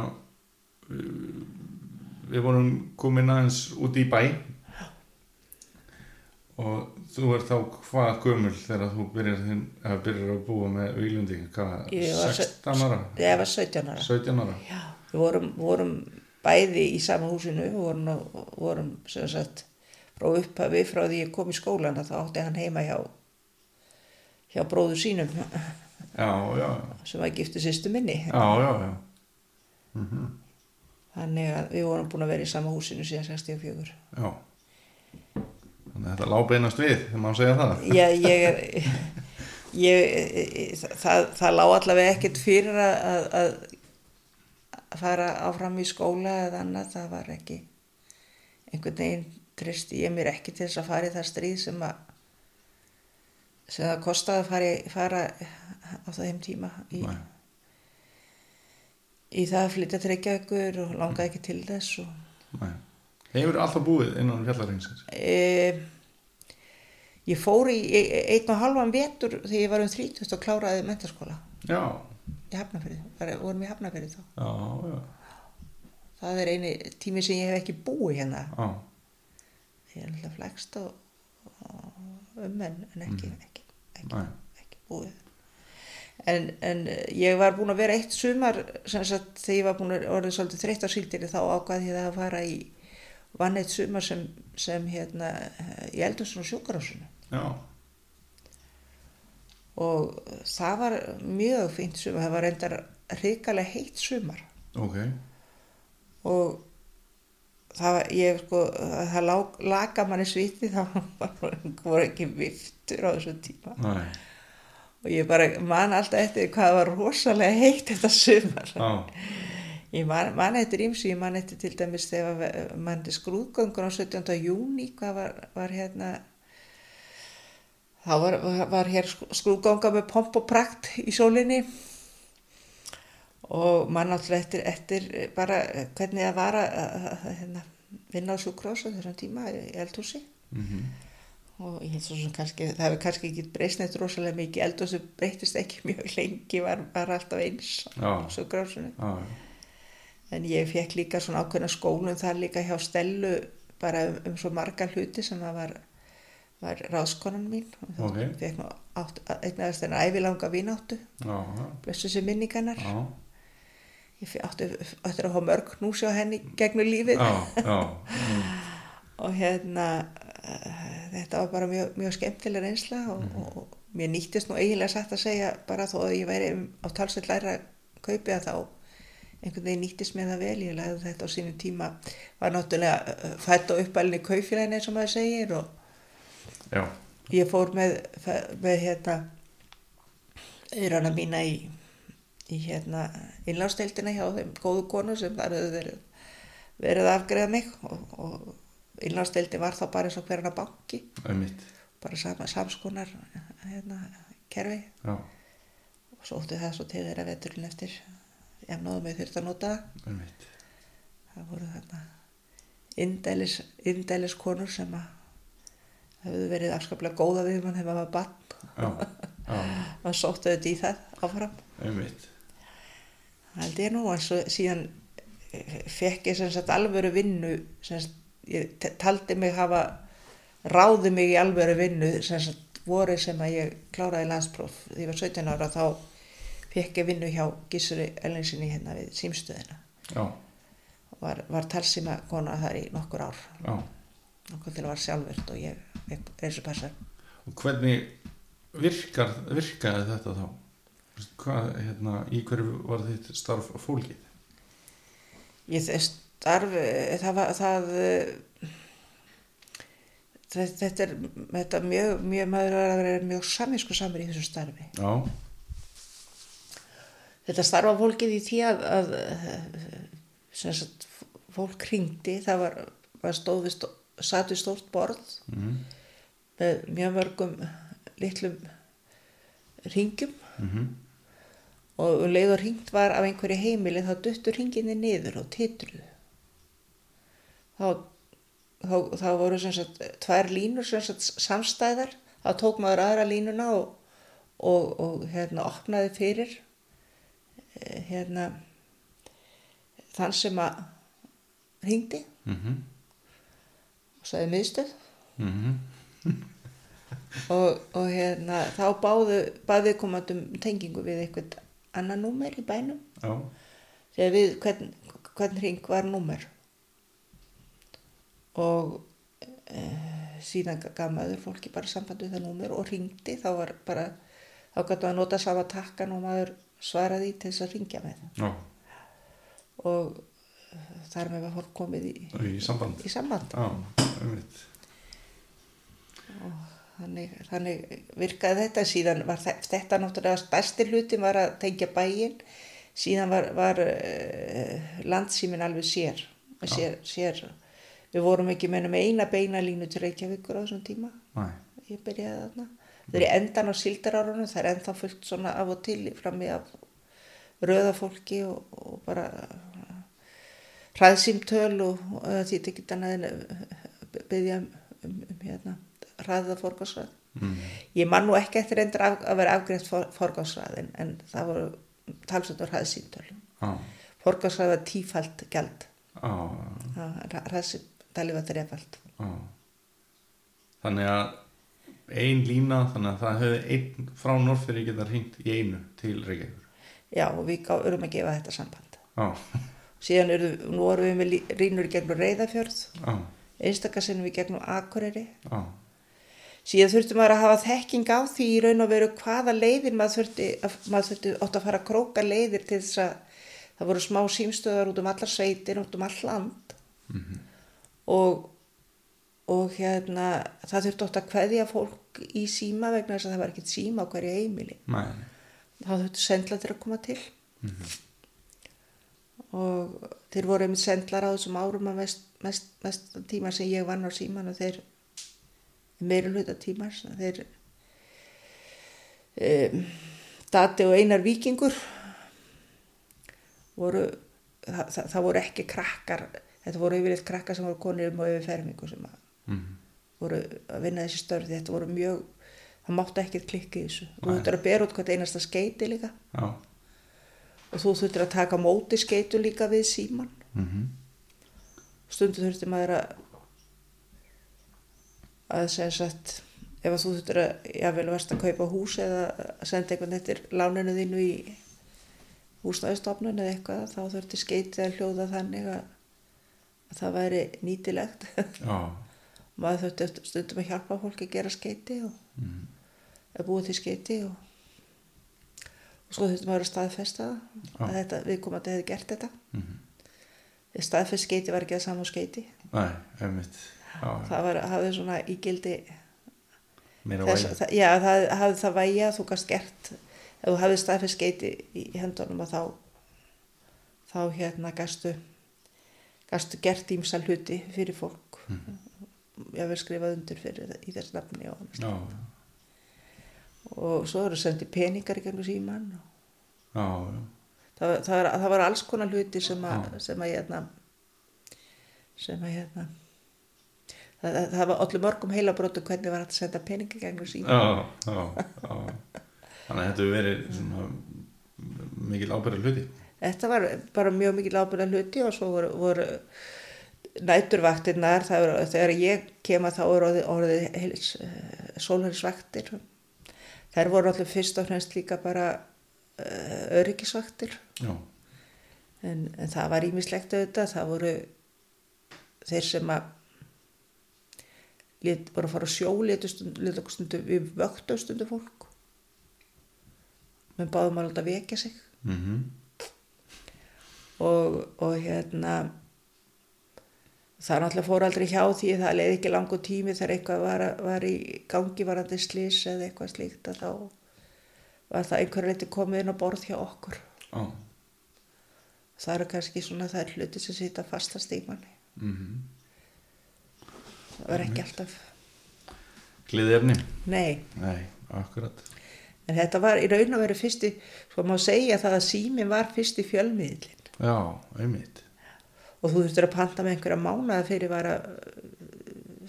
uh, við vorum komin aðeins út í bæ. Og þú ert þá hvað gömul þegar þú byrjar, þinn, byrjar að búa með výlundi, hvað, Ég var 16 ára, ég var 17 ára. 17 ára? Já, við vorum, vorum bæði í sama húsinu, við vorum, vorum sem sagt, frá upphafi frá því ég kom í skólan þá átti hann heima hjá hjá bróður sínum Já, já, sem var giftu sýstu minni já, já, já. þannig að við vorum búin að vera í sama húsinu síðan 64 já. Þannig að þetta lábeinast við, þegar maður segja það. Já, ég er ég, það, það lá allavega ekkert fyrir að, að, að fara áfram í skóla eða annað, það var ekki einhvern veginn tristi ég mér ekki til þess að fara í það stríð sem að sem það kostaði að fara, fara á þeim tíma í, í það að flytja tryggja ykkur og langaði ekki til þess. Hefur alltaf búið innan fjallaringsins? e, ég fór í e- e- einn og halvan vetur þegar ég var um 30 og kláraði mentaskóla Já, í Hafnafyrði, var, vorum í Hafnafyrði þá. Já, já, það er eini tími sem ég hef ekki búið hérna. Já, ég er alltaf flegst og, og um en, en ekki, ekki, ekki, Nei. ekki búið. En, en ég var búin að vera eitt sumar sem sagt þegar ég var búin að orðið svolítið þreytt á síldinni þá ákvað ég að fara í vann eitt sumar sem, sem hérna í Eldursun og sjúkarásunu já, og það var mjög fínt sumar, það var reyndar hrikalega heitt sumar. Ok, og það ég sko, það lá, laga manni sviti þá voru ekki viftur á þessu tíma. Nei, og ég bara man alltaf eftir hvað var rosalega heitt þetta sumar. Já, ég man, man eftir ímsu, ég man eftir til dæmis þegar mann er skrúðgöngur á 17. júni hvað var, var hérna þá var, var hér skrúðganga með pomp og prakt í sólinni og mann alltaf eftir, eftir bara hvernig það var að, að, að hérna, vinna á sjúkrósa þessum tíma í eldhúsi. Mhm, og ég held svo sem kannski, það hefur kannski ekki breyst neitt rosalega mikið, eldhúsi breytist ekki mjög lengi, var, var alltaf eins á já, En ég fekk líka svona ákveðna skólum þar líka hjá Stellu bara um, um svo marga hluti sem það var, var ráðskonan mín. Og þá Ok. fekk átt, eignast þennan ævilanga vínáttu, blessu sér minningarnar. já, Ég átti eftir að hafa mörg knúsi á henni gegnum lífið. Mm, og hérna uh, þetta var bara mjög, mjög skemmtileg reynsla og, Mhm. og, og mér nýttist nú eiginlega satt að segja bara þó að ég væri um- á talsveit læra kaupi að þá einhvern veginn nýttist mér það vel, ég lagði þetta á sínum tíma var náttúrulega uh, fætt á uppalinn í kaufélagin eins og maður segir og já, ég fór með, með hérna eirana mína í, í hérna innlásteildina hjá þeim góðu konu sem þar hefur verið, verið afgreða mig og, og innlásteildi var þá bara eins og hverjana banki. Einmitt, bara sama, samskonar hérna, kerfi. Já, og svo ótti það svo til þeirra veturinn eftir. Ég náðum við þurft að nota það. Einmitt, það voru þarna indælis, indælis konur sem að hefðu verið afskaplega góða við mann hefur maður bann maður sóttu þetta í það áfram. Það held ég nú og síðan eh, fekk ég sem sagt alvöru vinnu sem sagt, ég taldi mig hafa ráði mig í alvöru vinnu sem sagt voru sem að ég kláraði landspróf því ég var 17 ára þá fekk ég vinnu hjá Gísuri Ellinsinni hérna við símstöðina. Já, og var, var talsíma kona þar í nokkur ár. Já, nokkur til að var sjálfurt og ég og passar. Og hvernig virkar, virkaði þetta þá? Hvað, hérna, í hverju var þitt starf fólkið? Ég starf, eh, það var, það, eh, þetta, þetta er, þetta mjög, mjög, maður er að vera mjög samísku samir í þessu starfi. Já, Þetta starfa fólkið í því að, að eh, sem sagt, fólk hringdi, það var, var stóð við, stó, satt við stórt borð mhm, með mjög mörgum litlum ringjum mhm, og um leið og ringt var af einhverju heimili þá duttur ringinni niður og titruðu. Þá, þá, þá voru sem sagt tvær línur sem sagt samstæðar, þá tók maður aðra línuna og, og, og hérna opnaði fyrir eh, hérna þann sem að ringdi mhm, og sagði miðstöð. Mhm, og, og hérna þá báðu báðu komandum tengingu við eitthvað annar númer í bænum. Já, þegar við hvern, hvern hring var númer. Og uh, síðan gaf maður fólki bara sambandi það númer og ringdi þá var bara þá gætu að nota sama takkan og maður svaraði til þess að ringja með. Já, og uh, þar með var fólk komið í, í samband. í samband. Já, einmitt þannig, þannig virkaði þetta. Síðan var þe- þetta náttúrulega stærsti hluti var að tengja bæinn. Síðan var, var uh, landsýmin alveg sér, sér, sér. Við vorum ekki með eina beina línu til Reykjavíkur á þessum tíma. Næ, ég byrjaði þarna. Það er í endan á síldarárunum. Það er ennþá fullt svona af og til frammi af röða fólki og, og bara hraðsýmtöl og, og það þýtti ekki en að byggja um, um, um hérna hraðið að forgáðsrað mm. ég man nú ekki eftir endur af, að vera afgreitt for, forgáðsrað en, það voru talsvöldur hraðsýmtöl Já, forgáðsrað var tífalt gjald. Já, hraðsýmtali var þrefald já. Þannig að ein lína, þannig að það hefði einn frá Norrfyrir geta hringt í einu til Reykjavíkur. Já og við erum að gefa þetta samband. Já, síðan eru, nú erum við með rínur gegnum Reyðafjörð já, einstakasinnum í gegnum Akureyri. Já síðan þurfti maður að hafa þekking á því í raun og veru hvaða leiðir maður þurfti, að, maður þurfti ótt að fara að króka leiðir til þess að það voru smá símstöðar út um allar sveitir út um all land. Og, og hérna það þurfti ótt að kveðja fólk í síma vegna þess að það var ekkert síma á hverju heimili. Þá þurfti sendlatir að koma til. Og þeir voru einmitt sendlar á þessum árum að mest, mest, mest tíma sem ég vann á síman og þeir meira hluta tímar þeir um, Dati og Einar Víkingur voru það, það, það voru ekki krakkar þetta voru yfirleitt krakkar sem voru konir um og yfir fermingu sem að, mm. voru að vinna þessi störfi þetta voru mjög, það mátti ekkert klikka í þessu. Þú þurftur að bera út hvað einasta skeiti líka. Já. Og þú þurftir að taka móti skeitu líka við síman mm stundu þurfti maður að að segja satt ef að þú þurftir að jável varst að kaupa hús eða að senda einhvern eftir láninu þínu í húsnæðistofnun eða eitthvað þá þurfti skeitið að hljóða þannig að, að það væri nýtilegt. Já, maður þurfti eftir stundum að hjálpa fólki að gera skeiti og mm. að búa til skeiti og, og svo þurfti maður að staðfesta það að þetta, viðkomandi hefði gert þetta. Mm. staðfest skeiti var ekki að sama skeiti Næ, einmitt. Já, það var, hafði svona í gildi þess, það, já, það hafði það vægi að þú gast gert ef þú hafði staðfest skeiti í, hendunum að þá þá hérna gastu gastu gert ímsa hluti fyrir fólk. Ég hafði skrifað undir fyrir í þess nafni og, annað. Já, og svo eru sendið peningar í gegnum síman og já, já. Það, það, það var alls konar hluti sem að, sem að hérna sem að hérna það, það, var allir mörgum heilabrótu hvernig var hægt að senda peningi gegnum síma. Já, já, já. Þannig að þetta verið svona mikil ábyrða hluti. Þetta var bara mjög mikil ábyrða hluti og svo voru, voru var, þegar ég kem að þá voru orðið, orðið heils, uh, sólhærisvaktir þær voru allir fyrst og fremst líka bara uh, öryggisvaktir. En, en það var ímislegt auðvitað, það voru þeir sem að lét, voru að fara á sjó letu stundu, letu okkur stundu við vöktu stundu fólk. Menn báðum að láta vekja sig. Mhm. Og, og hérna það náttúrulega fór aldrei hjá því það leiði ekki langu tími þegar eitthvað var, var í gangi varandi slís eða eitthvað slíkt að þá var það einhver leiti komið inn á borð hjá okkur. Já, það eru kannski svona það er hluti sem sýta fastast í manni. Mhm það var ekki alltaf Gleði efni? nei, Nei, akkurat. En þetta var í raun og veru fyrsti svo má segja það að sími var fyrsti fjölmiðlin Já, einmitt. Og þú þurftur að panta með einhverja mánaða fyrir var að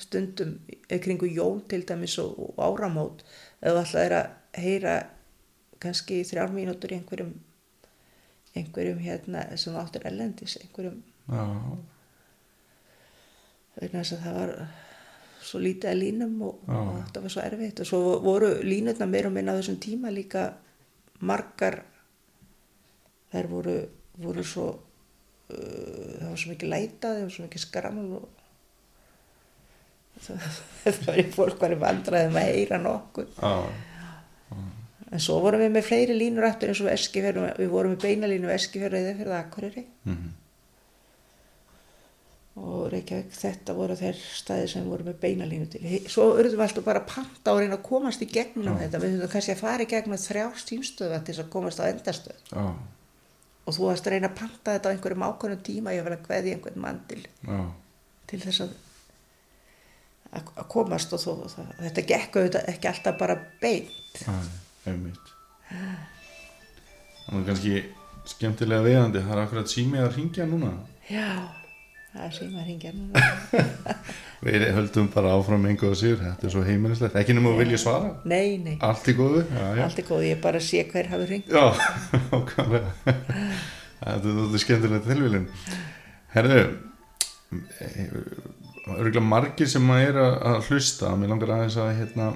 stundum eh, kringu jól til dæmis og, og áramót eða alltaf er að heyra kannski þrjár mínútur í einhverjum einhverjum hérna sem þú áttir ellendis einhverjum Já, vegna þess að það var svo lítið að línum og, og þetta var svo erfitt. Og svo voru línutna meira og minna á þessum tíma líka margar þær voru, voru svo uh, það var svo mikið lætað það var svo mikið skraml og það var í fólk var í vandræðum að heyra nokkuð. Já, en svo vorum við með fleiri línur aftur eins og eskifjörðum, við vorum með beinalínu eskifjörðu eða fyrir Akureyri. Mhm, og Reykjavík þetta voru þeir staði sem voru með beinalínu til. Svo urðum við alltaf bara að panta og reyna að komast í gegnum þetta. Við höfum kannski að fara í gegnum þrjá stímstöða til þess að komast á endastöð. Já, og þú varst að reyna að panta þetta á einhverjum ákvörnum tíma ég vil að kveði einhvern mann til, já, til þess að að komast og þó, það, þetta gekk auðvitað ekki alltaf bara beint. Já, einmitt. Það er kannski skemmtilega veðandi, það er akkurat sími að ringja núna. já, það er síma að ringja núna Við höldum bara áfram engu og sigur, þetta er svo heimilislegt. Ekki nema að vilja svara, nei, nei, allt í góðu. Já, já. allt er góð ég bara sé hver hafi ringt Já, okkarlega. Þetta er þetta skemmtilega tilvílun. Herðu, örgulega margir sem að er að hlusta, mér langar aðeins að hérna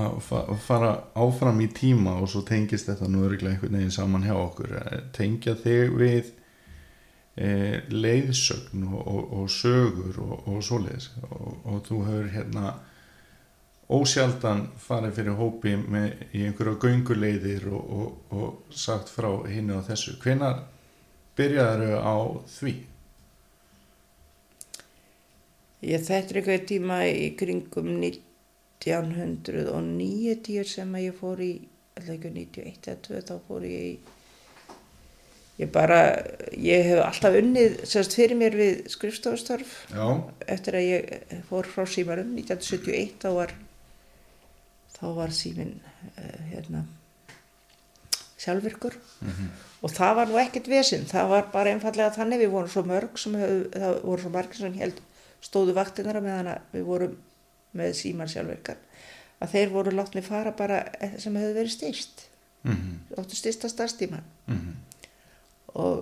að fa- að fara áfram í tíma og svo tengist þetta nú örgulega einhvern veginn saman hjá okkur. Eh, Tengja þig við leiðsögn og, og, og sögur og, og svoleiðis og, þú hefur hérna ósjaldan farið fyrir hópi með, í einhverju gönguleiðir og, sagt frá hinn og þessu. Hvenær byrjaður á því? Ég þetta er eitthvað tíma í kringum 1909 sem ég fór í, ekki 91 eða 2, þá fór ég í, ég bara, ég hef alltaf unnið, sérst fyrir mér við skrifstofustörf, Já, eftir að ég fór frá símarum 1971, þá var, þá var símin, uh, hérna, sjálfvirkur. Og það var nú ekkert vesinn, það var bara einfallega þannig, við vorum svo mörg sem höfðu, það voru svo margir sem held stóðu vaktinnar á meðan við vorum með síman sjálfvirkar að þeir voru látni fara bara sem hefðu verið styrst mm -hmm. áttu styrsta starfstíman Mm og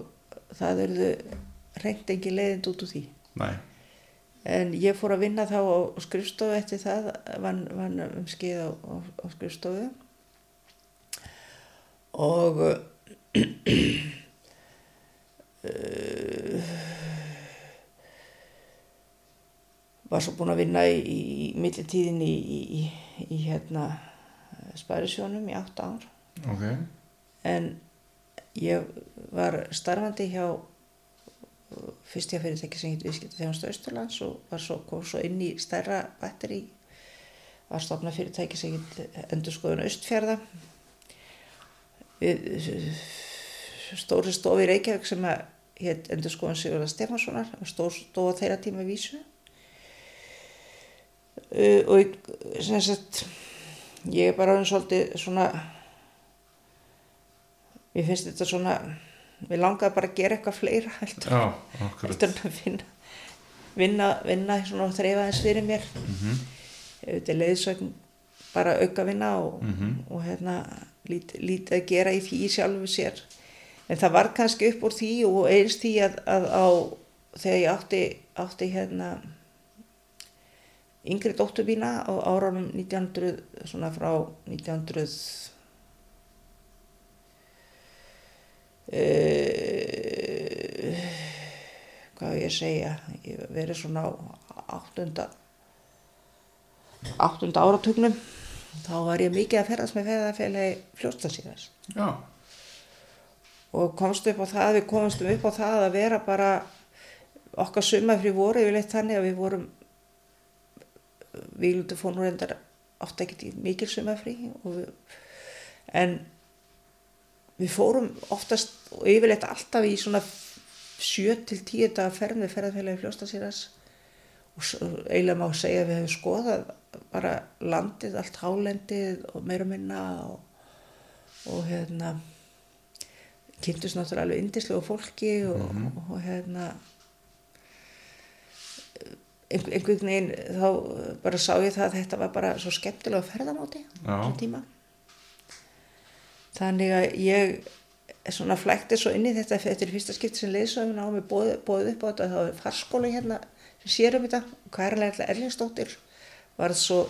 það verðu reynd engin leiðind út úr því. Nei, en ég fór að vinna þá á skrifstofu eftir það vann, vann um skeið á, á, á skrifstofu. Og uh, var svo búin að vinna í, í, í millitíðin í, í, í hérna Sparisjónum í átt ár. Ok, en ég var starfandi hjá uh, fyrst ég fyrirtæki sem hitt viðskipta þjónustu Östurlands og var svo, kom svo inn í stærra batteri var stofna fyrirtæki sem hitt endurskoðun Östfjörða við uh, stóri stofi í Reykjavík sem hitt endurskoðun Sigurða Stefanssonar stóð á þeirra tíma vísu. Uh, og ég, sem sagt ég er bara orðin svolítið svona mér finnst þetta svona mér langaði bara að gera eitthvað fleira heldur, já, heldur en að vinna vinna, vinna svona og þreifa þess fyrir mér. Mm þetta er leiðsögn bara auka vinna og, Mhm. og hérna lít, lítið að gera í því sjálfu sér. En það var kannski upp úr því og eins því að, að á þegar ég átti, átti hérna yngri dóttur mína á árunum 1900 svona frá 1900 uh, hvað ég segja? Ég verið svona áttunda áttunda áratugnum. Þá var ég mikið að ferðast með ferðarfélagi fljóstasíðars Já, og komst upp á það, við komstum upp á það að vera bara okkar sumafri voru yfirleitt þannig að við vorum við lútið fór nú reyndar oft ekkert í mikil sumafri og við, en við fórum oftast og yfirleitt alltaf í svona 7 til 10 daga ferð með ferðarfélagi fljóstasíðars og og eiginlega má segja að við hefum skoðað bara landið, allt hálendið og meira og minna og, og hérna kynntust náttúrulega alveg indislegu fólki og, og, hérna einhver- einhvern veginn þá bara sá ég það að þetta var bara svo skemmtilega ferðamáti á tíma þannig að ég svona flækti svo inn í þetta er fyrsta skipti sem leiðsögum á mig bóðið bóð upp á þetta þá er farskóla hérna sem sér um þetta. Og Kærlega Erlingsdóttir var svo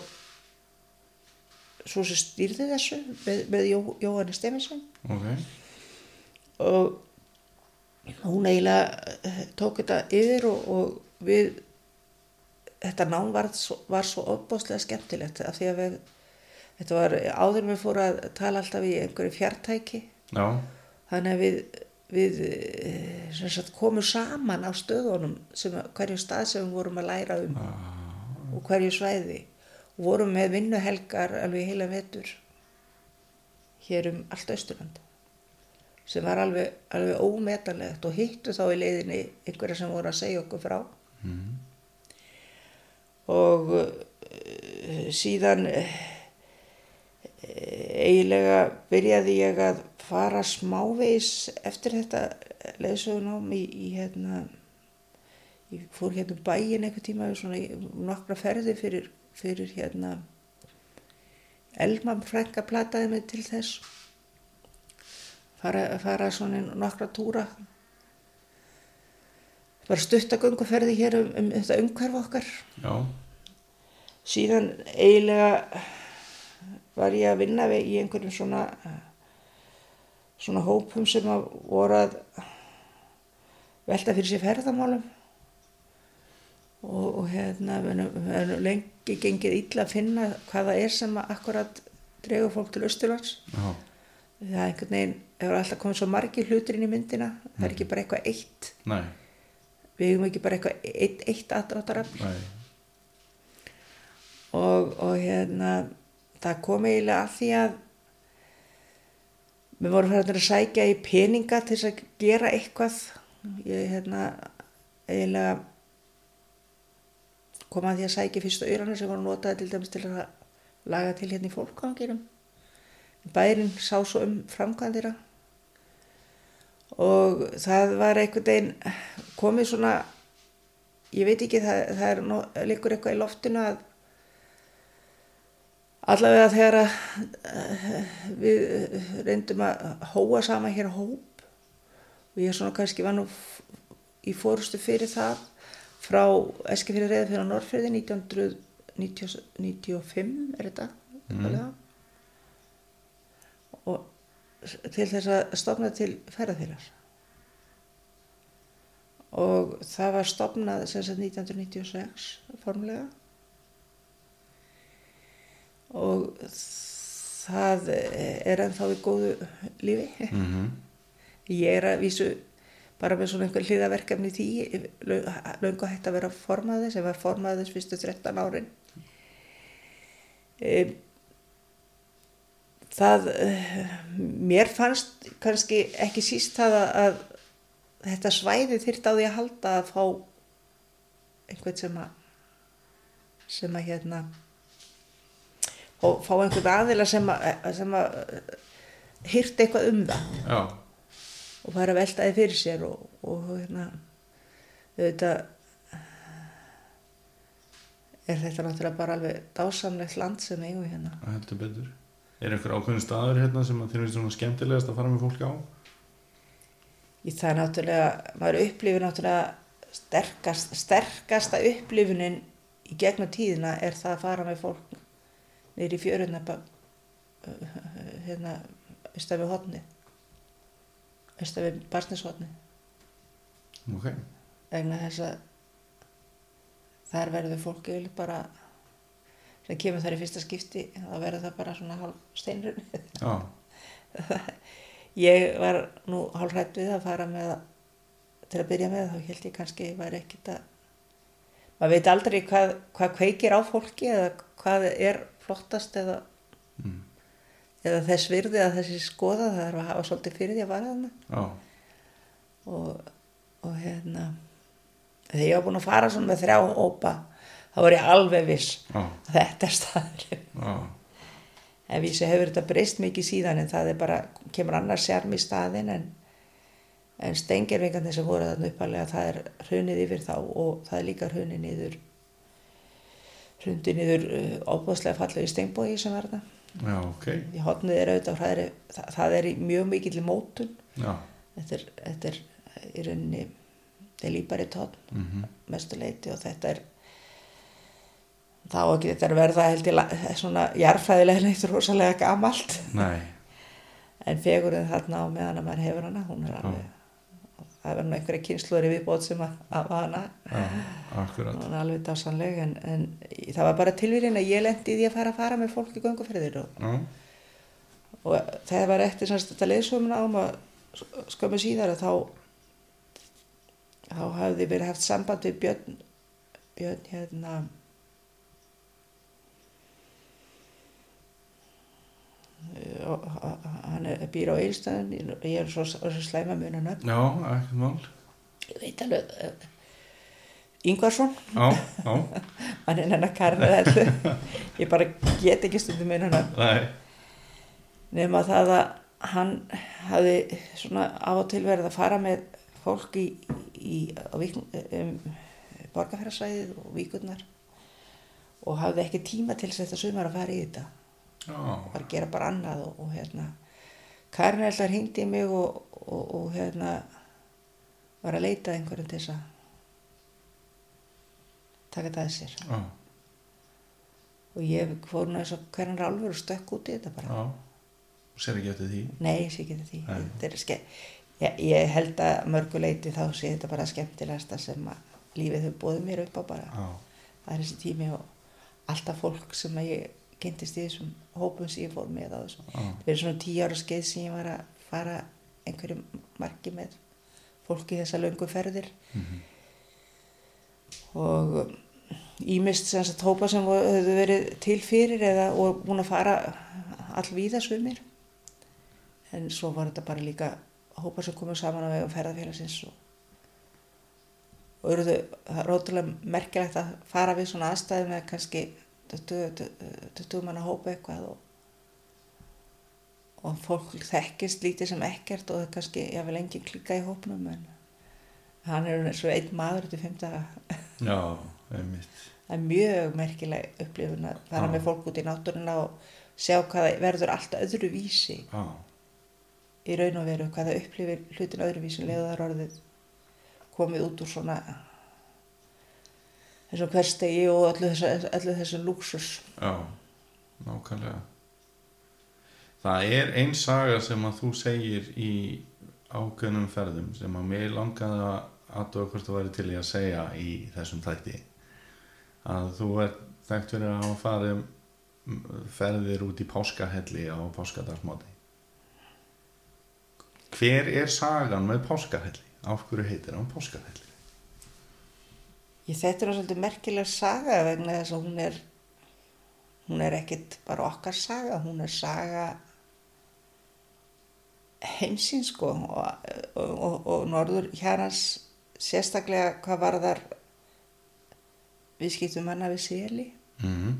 svo sem stýrði þessu með, með Jó, Jóhanni Stefánsson ok, og hún eiginlega eh, tók þetta yfir og, og við þetta nám var, var svo opbóðslega skemmtilegt af því að við, þetta var áður við fóru að tala alltaf í einhverju fjartæki. Já, þannig að við, við eh, sagt, komum saman á stöðunum sem, hverju stað sem við vorum að læra um og hverju svæði. Og vorum með vinnuhelgar alveg heila vetur hér um allt Austurland sem var alveg, alveg ómetanlegt og hittu þá í leiðinni einhverja sem voru að segja okkur frá. Og uh, síðan uh, eiginlega byrjaði ég að fara smávegis eftir þetta leðsögunám í, í hérna ég fór hérna um bæin einhver tíma svona nokkra ferði fyrir, fyrir hérna Elma frænka plataði mig til þess. Fara, fara svona nokkra túra. Bara stuttagönguferði hér um, um þetta umhverf okkar. Já, síðan eiginlega var ég að vinna í einhverjum svona svona hópum sem að voru að velta fyrir sér ferðamálum. Og, og hérna erum lengi gengið illa að finna hvað það er sem að akkurat dregur fólk til Östurlands já, það er einhvern veginn hefur alltaf komið svo margir hlutir inn í myndina það er ekki bara eitthvað eitt. Nei, við hefum ekki bara eitthvað eitt, eitt aðdráttarafl. Nei, og, og hérna það kom eiginlega að því að við vorum fyrir að sækja í peninga til þess að gera eitthvað. Ég hérna eiginlega kom að því að sækja fyrstu auðranir sem voru notaði til dæmis til að laga til hérna í fólkvangirum bærin sá svo um framkvæmdira og það var einhvern veginn komið svona ég veit ekki það, það er líkur eitthvað í loftinu að allavega þegar eh, við reyndum að hóa sama hér hóp og ég svona kannski var nú í fórustu fyrir það frá Eskifjörði reyða fyrir Norrfjörði 1995 er þetta? Mm. og til þess að stofna til ferðarfélags og það var stofnað sem sagt 1996 formlega og það er ennþá í góðu lífi. Mhm, ég er að vísu bara með svona einhver hliðaverkefni því. Löngu hægt að vera formaði sem var formaði þess fyrstu 13 árin. Um, það eh, mér fannst kannski ekki síst það að, að þetta svæði þyrft á því að halda að fá einhvern sem að sem að hérna og fá einhvern aðila sem að, sem að hýrt eitthvað um það já, og fara að velta því fyrir sér og, og hérna auðvitað er þetta náttúrulega bara alveg dásamlegt land sem eigum hérna. það heldur betur Er einhver ákveðin staður hérna sem þér finnst svona skemmtilegast að fara með fólk á? Í það náttúrulega, maður upplifir náttúrulega sterkast, sterkasta upplifunin í gegnum tíðina er það að fara með fólk niður í fjöruna hérna, austan við hotni austan við barsnishotni Ok, vegna þess að þar verður fólk yfirleitt bara sem kemur þar í fyrsta skipti þá verður það bara svona hálf steinrun já, ég var nú hálf hrætt við að fara með til að byrja með þá held ég kannski væri ekkit að maður veit aldrei hvað, hvað kveikir á fólki eða hvað er flottast eða, mm. eða þess virði að þessi skoða það er að hafa svolítið fyrir því að vara þarna. Já, og, og hérna þegar ég var búin að fara svona með þrjá hópa þá var ég alveg viss já, að þetta er staður já, en vísi hefur þetta breyst mikið síðan en það er bara, kemur annars sjarm í staðin en, en stengirvingarnir sem voru þarna uppalega það er hrunið yfir þá og það er líka hrunið niður hrundi niður uh, óbúðslega fallegu steinbói sem var þarna. Já, ok, í hotnið er auðvitað það er, það, það er í mjög mikill mótun. Þetta er, þetta er í rauninni það er lípari tótt mhm, mestu leiti og þetta er þá ekki þetta er verða held ég la- svona jarfræðilega neitt rosalega gamalt. En fegurinn þarna á meðan að maður hefur hana hún er alveg það var nú einhverja kynsluður í viðbót sem að, að hún var alveg dásanleg en, en það var bara tilvíðin að ég lendi í því að fara að fara með fólk í gönguferðir og, Já, og það var eftir þetta leiðsumna ám að skömmu síðar að þá þá hafði verið haft samband við Björn Björn hérna og og- hann er, býr á eilstæðin ég er svo, svo slæma munan upp já, ekkert mál. ég veit alveg uh, Ingvarsson. Já, já, hann er hennar karni þetta ég bara get ekki stundum munan upp nei, nema það að hann hafi svona á og til verið að fara með fólk í, í um, borgarferðarsvæðið og víkurnar. Og hafði ekki tíma til þess að sumar að fara í þetta var að gera bara annað og, og hérna Karin alltaf hringdi í mig og, og, og hérna var að leita að einhverjum til þess að taka það að sér já, og ég fór eins og hverjan rálfur og stökk út í þetta bara já. Þú sér ekki eftir því? Nei, ég sé ekki því. Nei. Þetta er ske... ég, ég held að mörguleiti þá sé þetta bara skemmtilegasta sem að lífið hefur bóðið mér upp á bara. Já, Það er þessi tími og alltaf fólk sem að ég kynntist í þessum hópum sem ég fór með á þessum. já, Það er svona tíu ára skeið sem ég var að fara einhverjum marki með fólki þessa löngu ferðir. Mhm, og ímist sem sagt hópa sem höfðu verið til fyrir eða og búin að fara allvíða svumir en svo var þetta bara líka hópa sem komið saman á vegum ferðarfélagsins og, og eru þau rótulega merkilegt að fara við svona aðstæði með kannski 20, 20 manna hópa eitthvað og, og fólk þekkist lítið sem ekkert og það kannski, ég vil enginn klika í hópnum en hann er eins og einn maður til einmitt. það er mjög merkileg upplifun að fara Já. með fólk út í náttúruna og sjá hvað það verður allt öðru vísi Já, í raun og veru, hvað það upplifir hlutin öðru vísi leða það er orðið komið út úr svona þessum hverstegi og öllu þessu, öllu þessu lúksus já, nákvæmlega. Það er ein saga sem að þú segir í ákveðnum ferðum sem að mér langaði að aðtóa hvort þú væri til í að segja í þessum þætti að þú er þekkt fyrir að mm, ferðir út í páskahelli á páskadagsmáti Hver er sagan með páskahelli? Af hverju heitir hann páskahelli? Ég þetta er svolítið merkileg saga vegna þess að hún er hún er ekkit bara okkar saga hún er saga heimsins sko og, og, og, og norður hérans sérstaklega hvað var þar viðskiptum manna við seli. Mm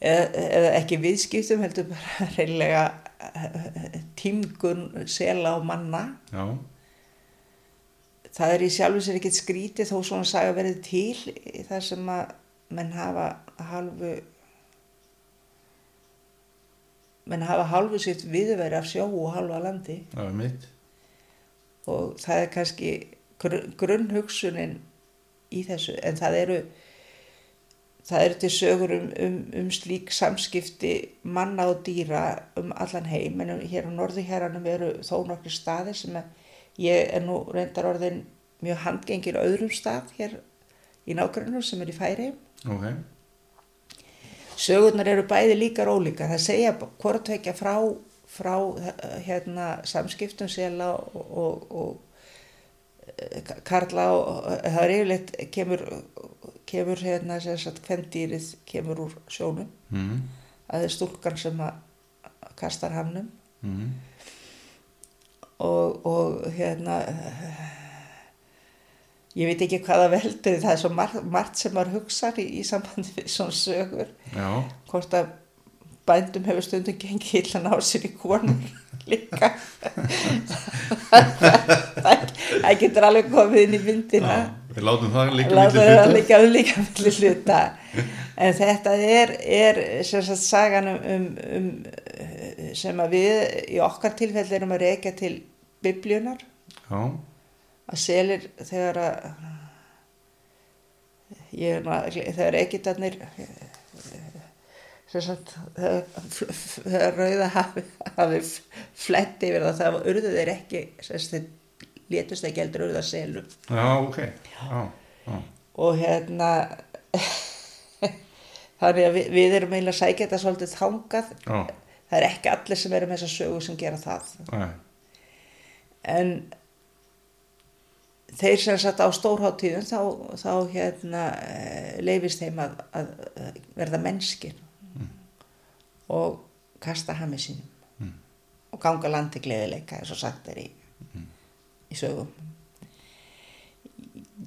eða, eða ekki viðskiptum heldur bara reynilega tímgun sela og manna. Já, það er í sjálfu sér ekkert skrítið þó svona saga verið til í það sem að menn hafa halvu menn hafa halvu sitt viðveri af sjó og halva landi. Og það er kannski grunn, grunnhugsunin í þessu en það eru það eru til sögur um, um, um slík samskipti manna og dýra um allan heim en hér á norðuhjæranum eru þó nokkri staðir sem að ég er nú reyndar orðin mjög handgengir á öðrum stað hér í nágrunum sem er í færi Ok, sögurnar eru bæði líkar ólíka það segja hvort tvekja frá frá hérna samskiptum sela og, og, og eh, karla og það er yfirleitt kemur kemur hérna sagt kvendýrið kemur úr sjónum. Mm það er stúlkan sem að kastar hannum -hmm. Og, og hérna ég veit ekki hvaða veldur það er svo margt, margt sem maður hugsar í, í sambandi við svona sögur. Já, hvort að bændum hefur stundum gengið illa ná sér í konur líka. Það, það getur alveg komið inn í myndina. Já, við látum það líka láta milli það hluta. en þetta er, er sem sagt sagan um, um, um sem að við í okkar tilfelli erum að reyka til biblíunar Já, að selir þegar að ég er að þegar egitarnir sem sagt, þegar rauða hafi, hafi flett yfir það, það urðu þeir ekki, sem sagt, þeir létust ekki heldur urða selum. Já, ok. Já, já. Og hérna, þannig að við, við erum eiginlega sækja þetta svolítið þangað. Já, Það er ekki allir sem eru með þessa sögu sem gera það. nei. En þeir sem satt á stórháttíðum þá, þá hérna eh, leifist þeim að, að verða mennskir og kasta hami sínum og ganga landi gleðileika eins og sagt er í, í sögum.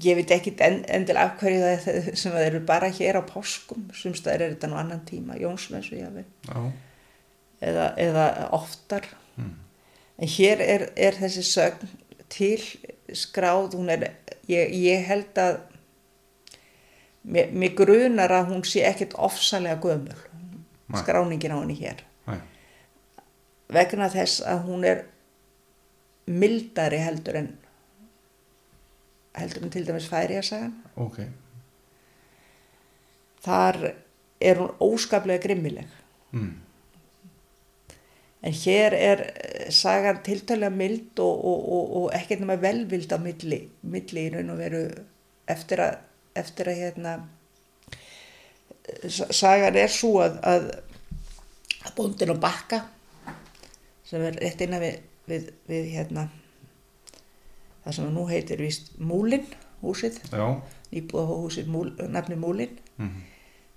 Ég veit ekki en, endil af hverju það er sem það eru bara hér á páskum, sumstaðar er þetta nú annan tíma, Jónsmessu eða, eða oftar en hér er, er þessi sögn til skráð hún er, ég, ég held að mér, mér grunar að hún sé ekkert ofsalega gömul Nei. skráningin á henni hér nei. vegna þess að hún er mildari heldur en heldur en til dæmis færi að sagan Ok. þar er hún óskaplega grimmileg Mm. En hér er eh, sagan tiltölulega mild og, og, og, og ekkert nema velvild á milli, milli í raun og veru eftir að, eftir að hérna, eh, sa- sagan er svo að, að, bóndin og bakka sem er rétt innan við, við, við hérna, það sem nú heitir víst Múlin, húsið, Já. nýbúða húsið múl, nafni Múlin Mm.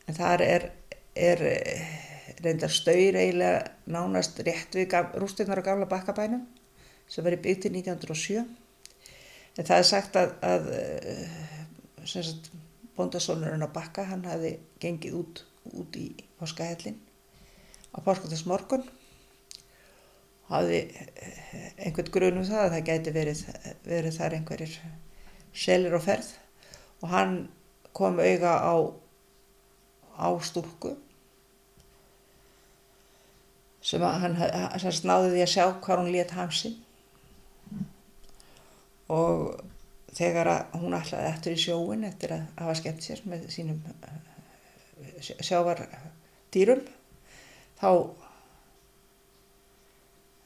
en þar er, er eh, reyndar staur eiginlega nánast rétt við rústinnar á gamla bakkabænum sem verið byggt til 1907 en það er sagt að, að eh, sagt bóndasónurinn á bakka hann hafi gengið út, út í páskahellin á páskatas morgun hafi eh, einhvern grunum það að það gæti verið, verið þar einhverjir selir á ferð. Og hann kom auga á á stúlku sem hann hann sem sagt náði því að sjá hvað hún lét hamsin og þegar hún ætlaði eftir í sjóin eftir að hafa skemmt sér með sínum eh, sjávardýrum þá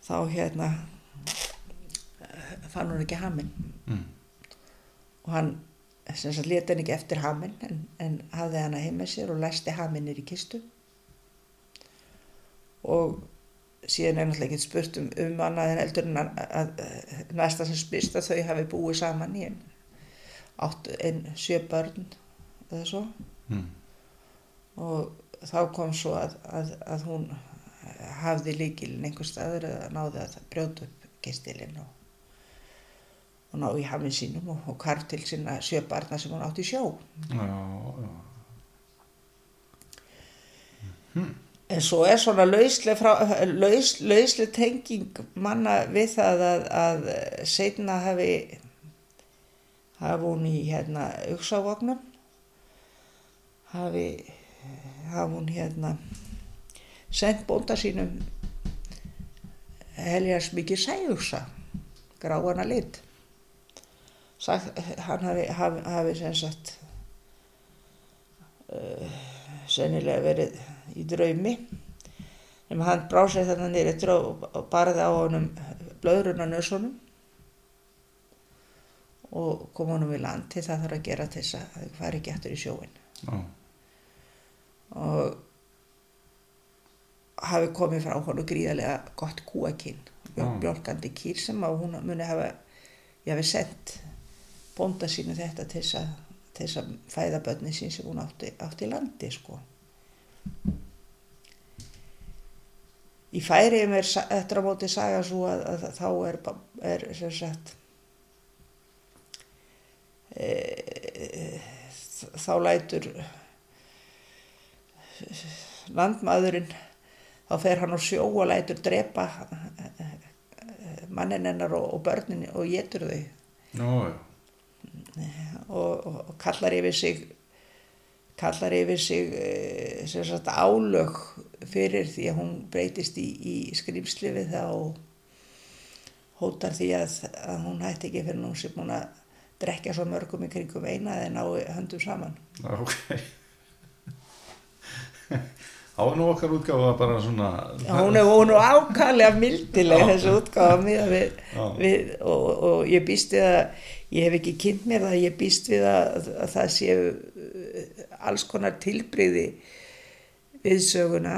þá hérna fann hún ekki hamin Mm. og hann leta henni ekki eftir haminn en, en hafði hana heim með sér og læsti haminnir í kistu og síðan er náttúrulega ekki spurt um, um annað en eldur en að, að, að næsta sem spyrst að þau hafi búið saman í átt en sjö börn eða svo Mm. og þá kom svo að, að, að hún hafði líkilin einhver staður eða náði að brjóta upp kistilinn og, og ná í hafinn sínum og, og karf til sinna sjö barna sem hún átti í sjó. Já, já. En svo er svona lausleg, frá, laus, lausleg tenging manna við það að, að setna hafi, hafi hún í hérna auksávagnum, hafi, hafi hún hérna sendt bónda sínum heljast mikið sæðugsa, gráana lit. Hann hafi, hafi, hafi sem sagt uh, sennilega verið í draumi en hann brá sér þarna niður eftir og barði á honum blöðrun á nösunum og kom honum í land til það þarf að gera til þess að það fari ekki eftir í sjóin Já. og hafi komið frá honum gríðarlega gott kúakinn Já. bjálkandi kýr sem að hún muni hafa ég hafi sendt bónda sínu þetta til þess að, til þess að fæða börni sín sem hún átti, átti landi sko í færiðum er eftir á móti saga svo að, að þá er, er sem sagt e, þá lætur landmaðurinn þá fer hann á sjó og lætur drepa mannin hennar og, og börnin og getur þau já. og, og, og kallar yfir sig kallar yfir sig eh, sem sagt álög fyrir því að hún breytist í, í skrýmsli við það og hótar því að, að hún hætti ekki fyrir nú sem hún að drekja svo mörgum í kringum eina eða ná höndum saman. Ok. Þá er nú okkar útgáfa bara svona Já, hún er, hún er ákvæmlega mildileg þessu útgáfa við, við, og, og ég býst við að ég hef ekki kynnt mér það, ég býst við að, að það séu uh, alls konar tilbreyði við söguna.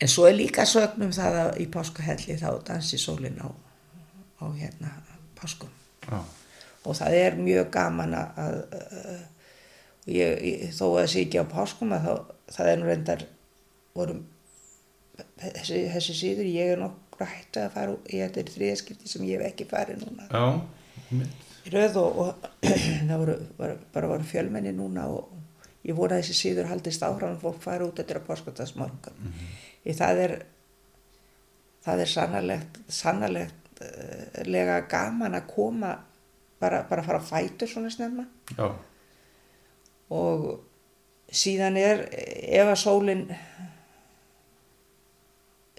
En svo er líka sögnum það að í páskahelli þá dansi sólin á, á hérna páskum. Já, og það er mjög gaman að ég, ég, þó að það sé ekki á páskum að þá, það er nú reyndar vorum þessi, þessi síður, ég er nokkuð hættu að fara í þetta er þriðaskipti sem ég hef ekki farið núna. Já, röð og, og það voru, var, bara voru fjölmenni núna og ég voru að þessi síður haldist áfram og fólk fara út eftir að páskatarsmorgun mm -hmm. það er það er sannarlegt sannarlegt uh, lega gaman að koma bara, bara fara að fætur svona snemma. Já, og síðan er ef að sólin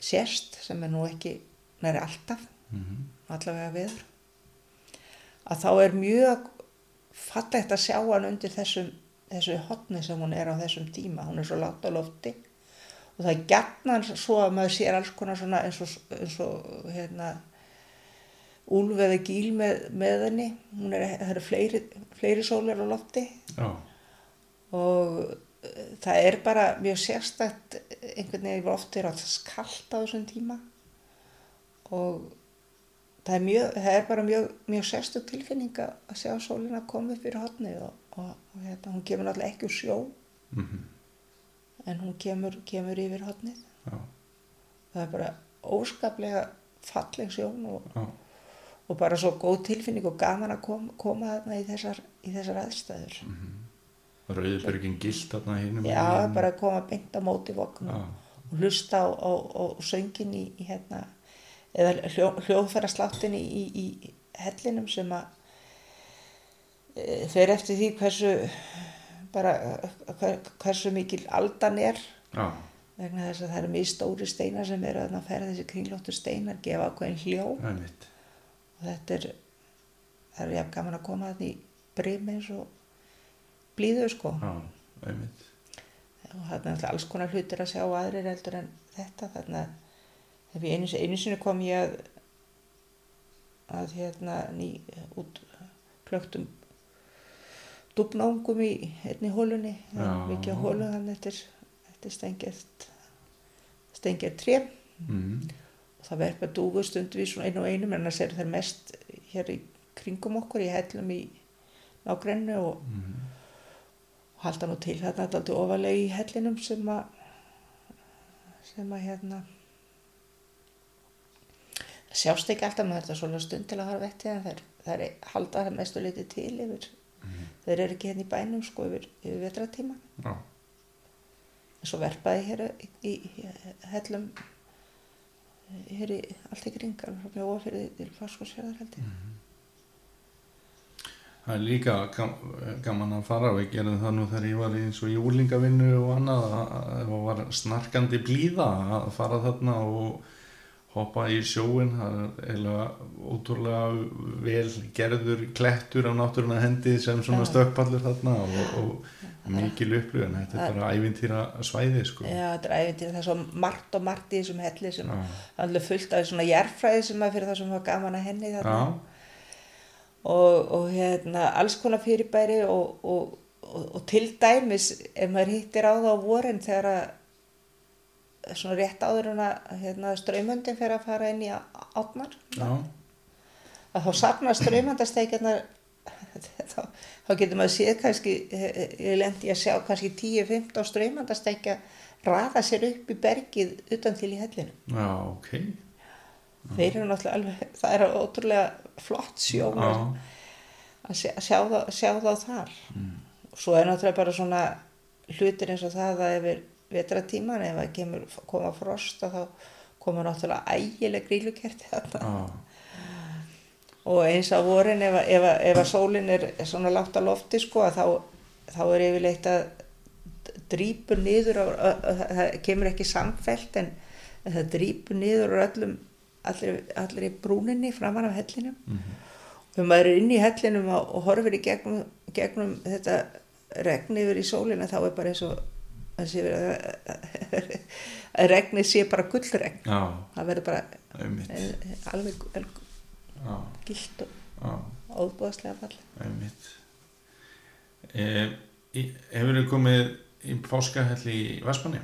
sérst sem er nú ekki næri alltaf allavega veður að þá er mjög fallegt að sjá hann undir þessum þessu hotni sem hún er á þessum tíma. Hún er svo látt á lofti. Og það er gætnan svo að maður sér alls konar svona eins og, eins og hérna úlf eða gíl með, með henni. Hún er, það eru fleiri, fleiri sólar á lofti. Já, og eh, það er bara mjög sérstætt einhvern veginn oft er alltaf kallt á þessum tíma. Og það er, mjög, það er bara mjög, mjög sérstætt tilfinning að sjá sólina koma upp fyrir hotni og, og, og hérna, hún kemur náttúrulega ekki úr sjó. Mhm, en hún kemur, kemur yfir hotnið já, það er bara óskaplega falleg sjón og, og bara svo góð tilfinning og gaman að koma, koma þarna í þessar, í þessar aðstæður Rauðbergin gilt þarna hinum já, bara að koma beint á móti vogn Já. og hlusta á, á, á söngin í, í hérna eða hljó, hljóðfærasláttin í, í, í hellinum sem að e, fer eftir því hversu bara hver, hversu mikil aldan er. Já, vegna þess að það eru mjög stóri steinar sem eru að ferða þessi kringlóttu steinar gefa ákveðin hljó. Og þetta er það er jafn gaman að koma þannig í brim eins og blíðu sko. Það og það er alls konar hlutir að sjá aðrir heldur en þetta. Að ég einu, einu sinni kom ég að að hérna ný út plöktum dúbnángum í einni hólunni Já. mikið hólu þannig eftir, eftir stengjert stengjert tré. Mm. og það verpa dúgu stundvís einu og einu en annars eru þær mest hér í kringum okkur í hellum í nágrennu og, og halda nú til. Þarna alltaf ofalega í hellinum sem að sem að hérna það sjást ekki alltaf með þetta svona stund til að hafa vettið en þær, þær halda það mestu litið til yfir þeir eru ekki hérna í bænum sko yfir, yfir vetratíma Já, en svo verpaði hér í, í, í hellum hér í allt í kring alveg frá mjóa fyrir til fáskósfjörðar held ég það er líka gam, gaman að fara og ég gerði það nú þegar ég var í eins og júlingavinnu og annað að- að það var snarkandi blíða að fara þarna og hoppa í sjóin það er eiginlega ótrúlega vel gerður klettur á náttúruna hendi sem svona stökkpallur þarna og, og mikil upplifun. Þetta er bara ævintýra svæði sko. Já, þetta er æfintir, það er svo margt og margt í þessum helli sem alveg fullt af svona jærfræði sem að fyrir það sem var gaman að henni þarna. Já, og, og hérna alls konar fyrirbæri og, og, og, til dæmis ef maður hittir á það á vorin þegar að svona rétt áður en að hérna, ströymöndin fer að fara inn í átnar að þá safnar ströymöndasteikjarnar þá, þá getur maður séð kannski ég lendi að sjá kannski 10-15 ströymöndasteikja raða sér upp í bergið utan til í hellinu já, ok þeir eru náttúrulega alveg það er ótrúlega flott sjón að sjá, sjá, þá, sjá þá þar. Og svo er náttúrulega bara svona hlutir eins og það að yfir vetratíman ef það kemur, koma frost og þá koma náttúrulega ægileg grílukerti já, og eins á vorin ef, að- ef, að- ef að sólin er svona lágt á lofti sko að þá, þá er yfirleitt að drýpur niður að, að, það kemur ekki samfelt en það drýpur niður á öllum allir, allir í brúninni framan af hellinum. Og ef maður er inn í hellinum og, horfir í gegnum, gegnum þetta regn yfir í sólina þá er bara eins og að, regnið sé bara gullregn. Já, það verður bara eh, alveg gilt og óbúðslega fall einmitt. E, Hefur þið komið í páskahelli í Vespanni?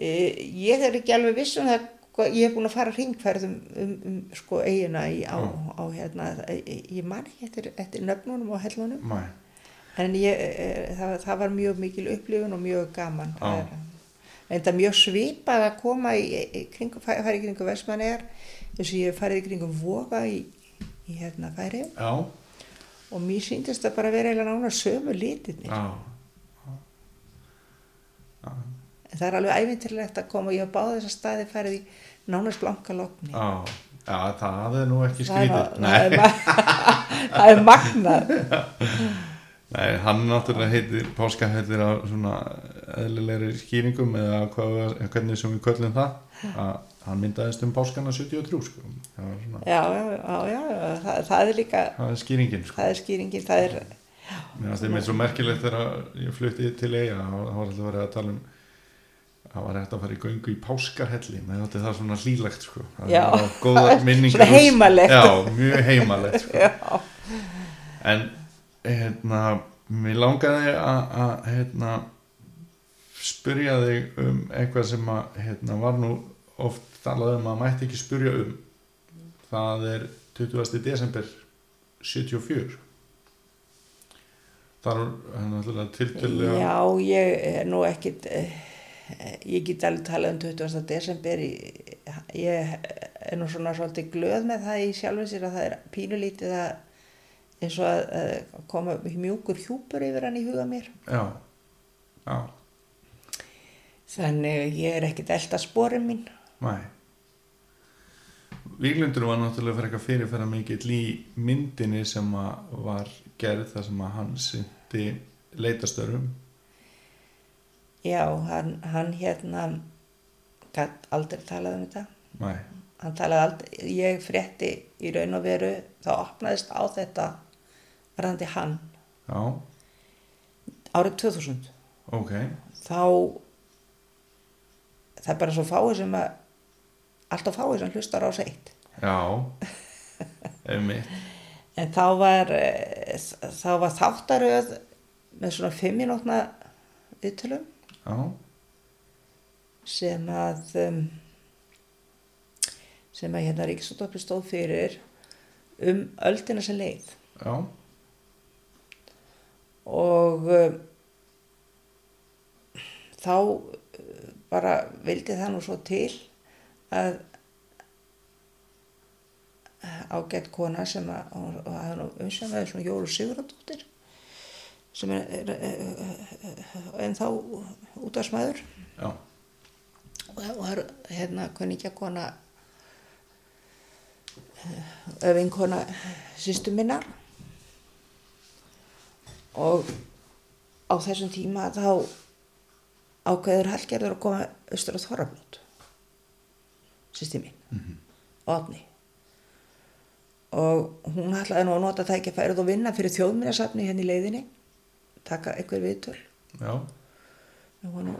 ég er ekki alveg viss um það hvað- ég hef búin að fara hringferðum um, um sko eigina í, á, Já. á hérna, ég, man ekki eftir, eftir nöfnunum og hellunum Mæ, en ég, eh, það, það var mjög mikil upplifun og mjög gaman. Já. Er- en er mjög svipað að koma í, kringum, fæ- fara í kringum Vestmannegar eins og ég í kringum Voga í, í hérna færi já, og mér síndist það bara vera eiginlega nána sömu litirnir. Já. En það er alveg æfintilegt að koma og ég hef báð þess að staði farið í nánast blanka lokni Já, já, það er nú ekki það skrítið það það er magnað Nei, hann náttúrulega heitir páskahellir á svona eðlilegri skýringum eða hvað, hvernig sem við köllum það að hann myndaðist um páskana 73 sko. það, svona, já, já, já, já, það, það er líka það er skýringin sko. það er skýringin, það er Mér finnst það svo merkilegt þegar ég flutti til eiga þá þá var alltaf verið að tala um það var hægt að fara í göngu í páskarhelli með þetta það svona hlýlegt sko. Svona heimalegt. Já, mjög heimalegt sko. En hérna, mér langaði að hérna, spyrja þig um eitthvað sem að, hérna, var nú oft talað um að mætti ekki spyrja um. Það er 20. desember 74. Það er náttúrulega tiltölulega... já, ég er nú ekkit eh, ég get alveg talað um 20. desember ég, er nú svona svolítið glöð með það í sjálfum sér að það er pínulítið að eins og að, koma mjúkur hjúpur yfir hann í huga mér Já, já, þannig ég er ekkit elda sporin mín næ. Víglundur var náttúrulega fyrir eitthvað fyrirferða mikill í myndinni sem var gerð þar sem að hann syndi leitastörfum. Já, hann, hann hérna gætt aldrei talað um þetta. Næ, hann talaði aldrei, ég frétti í raun og veru, þá opnaðist á þetta varðandi hann. Já, árið 2000 ok, þá það er bara svo fáið sem að alltaf fáið sem hlustar á seitt já, einmitt, en þá var eh, þá var þáttaröð með svona fimminótna viðtölum já, sem að um, sem að hérna Ríkisúttopi stóð fyrir um öldina sem leið já, og um, þá uh, bara vildi það nú svo til að ágætt kona sem að er nú umsjöfnaði svona Jóru Sigurðardóttir sem er, er, er, er en þá útvarsmaður já, og það var hérna kunningja kona öfinkona sýstu minnar og á þessum tíma þá ákveður Hallgerður að koma austur á Þorrablót sýsti mín og Átni og hún ætlaði nú að nota tækifærið og vinna fyrir þjóðminnarsafni hérna í leiðinni taka einhver viðtöl já, Við vorum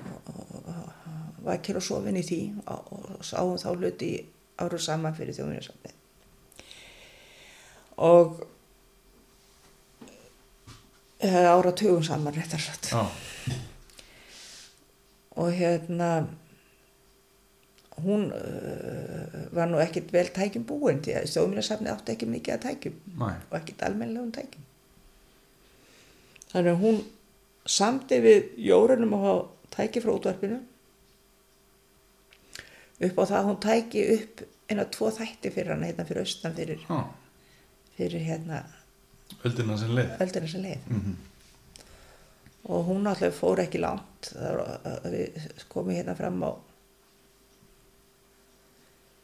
vakir og sofin í því og, og sáum þá hluti áru saman fyrir þjóðminnarsafni. Og eða ára tugum saman réttar satt. já, Og hérna, hún uh, var nú ekkit vel tækjum búin því að þjóðminnarsafni átti ekki mikið að tækjum næ, og ekkit almennilegum tækjum. Þannig að hún samdi við jórunum að hafa tæki frá útvarpinu. Upp á það að hún tæki upp eina tvo þætti fyrir hann hérna fyrir austan fyrir, já, fyrir hérna öldina sem leið, öldina sem leið. Mhm, og hún alltaf fór ekki langt. Við komum hérna fram á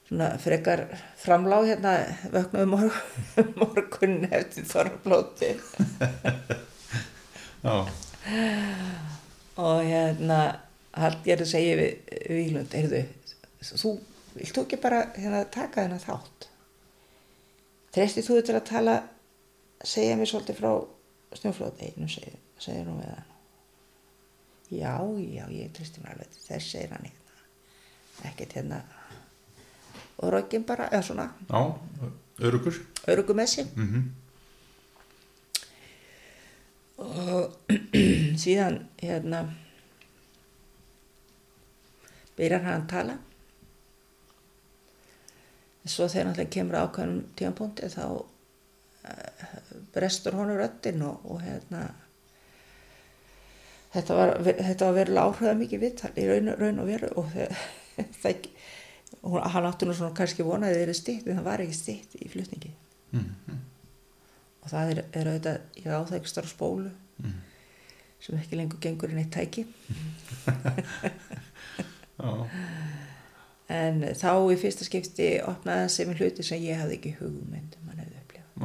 svona frekar framlág hérna vöknuðu morgun, morgun eftir þorrablóti og hérna Hallgerður segi við Vílund, heyrðu, þú vilt þú ekki bara hérna, taka þennan þátt treysti þú til að tala segja mér svolítið frá snjóflót einu segir, segir hún við hann Já, já, ég tristi mér alveg þess segir hann hérna. Ekkert hérna. Og rögginn bara, eða svona, Já, örugur. örugum með sér. Mm Og síðan, hérna, byrjar hann að tala. Svo þegar náttúrulega kemur ákveðnum tímanpunti þá uh, brestur honum röddinn og, og hérna, þetta var, þetta var verulega áhrifða mikið viðtal í raun, raun og veru og það, hann átti nú svona kannski vonaði er stitt en það var ekki stitt í flutningi -hmm. Og það er, er auðvitað, ég á það ekki starf spólu Mm. sem ekki lengur gengur inn eitt tæki en þá í fyrsta skipti opnaði sem hluti sem ég hafði ekki hugmynd um hann hefði upplifað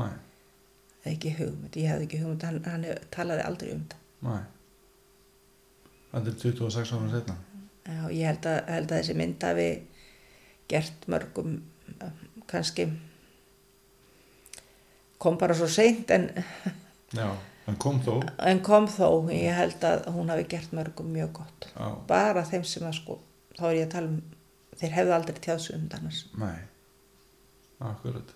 ekki hugmynd, ég hafði ekki hugmynd hann, hann talaði aldrei um það. Þetta er 26 ára setna. Já, ég held að, held að þessi mynd hafi gert mörgum eh, kannski kom bara svo seint en, Já, en kom þó. en kom þó ég held að hún hafi gert mörgum mjög gott Já, bara þeim sem að sko þá er ég að tala um, þeir hefðu aldrei tjáðs um annars næ. Akkurat.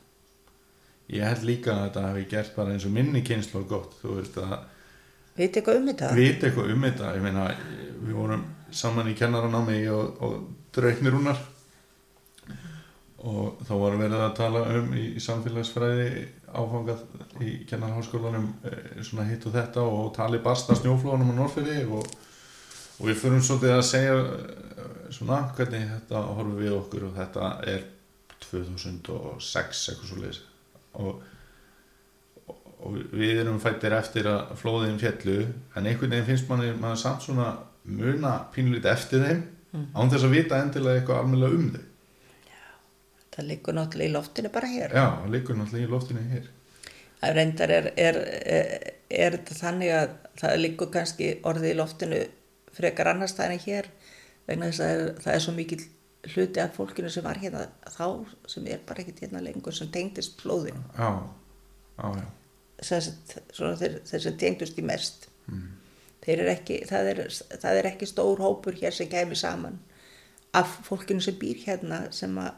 Ég held líka að þetta hafi gert bara eins og minni kynslu gott. Þú veist að veit eitthvað um þetta? vita eitthvað um þetta. Ég meina, við vorum saman í kennaranámi og, og drauknirúnar og þá vorum verið að tala um í, í samfélagsfræði áfangað í kennarháskólanum eh, svona hitt og þetta og tali barsta snjóflóðunum á Norrfyrði og, og við fyrir svolítið að segja eh, svona hvernig þetta horfum við okkur og þetta er 2006 eitthvað svo leiðis og, og, við erum fættir eftir að flóðin fjallu en einhvern veginn finnst manni maður samt svona muna pínlítið eftir þeim án þess að vita endilega eitthvað almennilega um þau það liggur náttúrulega í loftinu bara hér Já, það liggur náttúrulega í loftinu hér. að reyndar er, er, er, er þetta þannig að það liggur kannski orðið í loftinu frekar annars það en hér vegna þess að það er, það svo mikil hluti af fólkinu sem var hérna þá sem er bara ekkert hérna lengur sem tengdist flóðinu Já, já, já. Þess, sem tengdust í mest Mm. þeir er ekki það er, það er ekki stór hópur hér sem kemur saman af fólkinu sem býr hérna sem að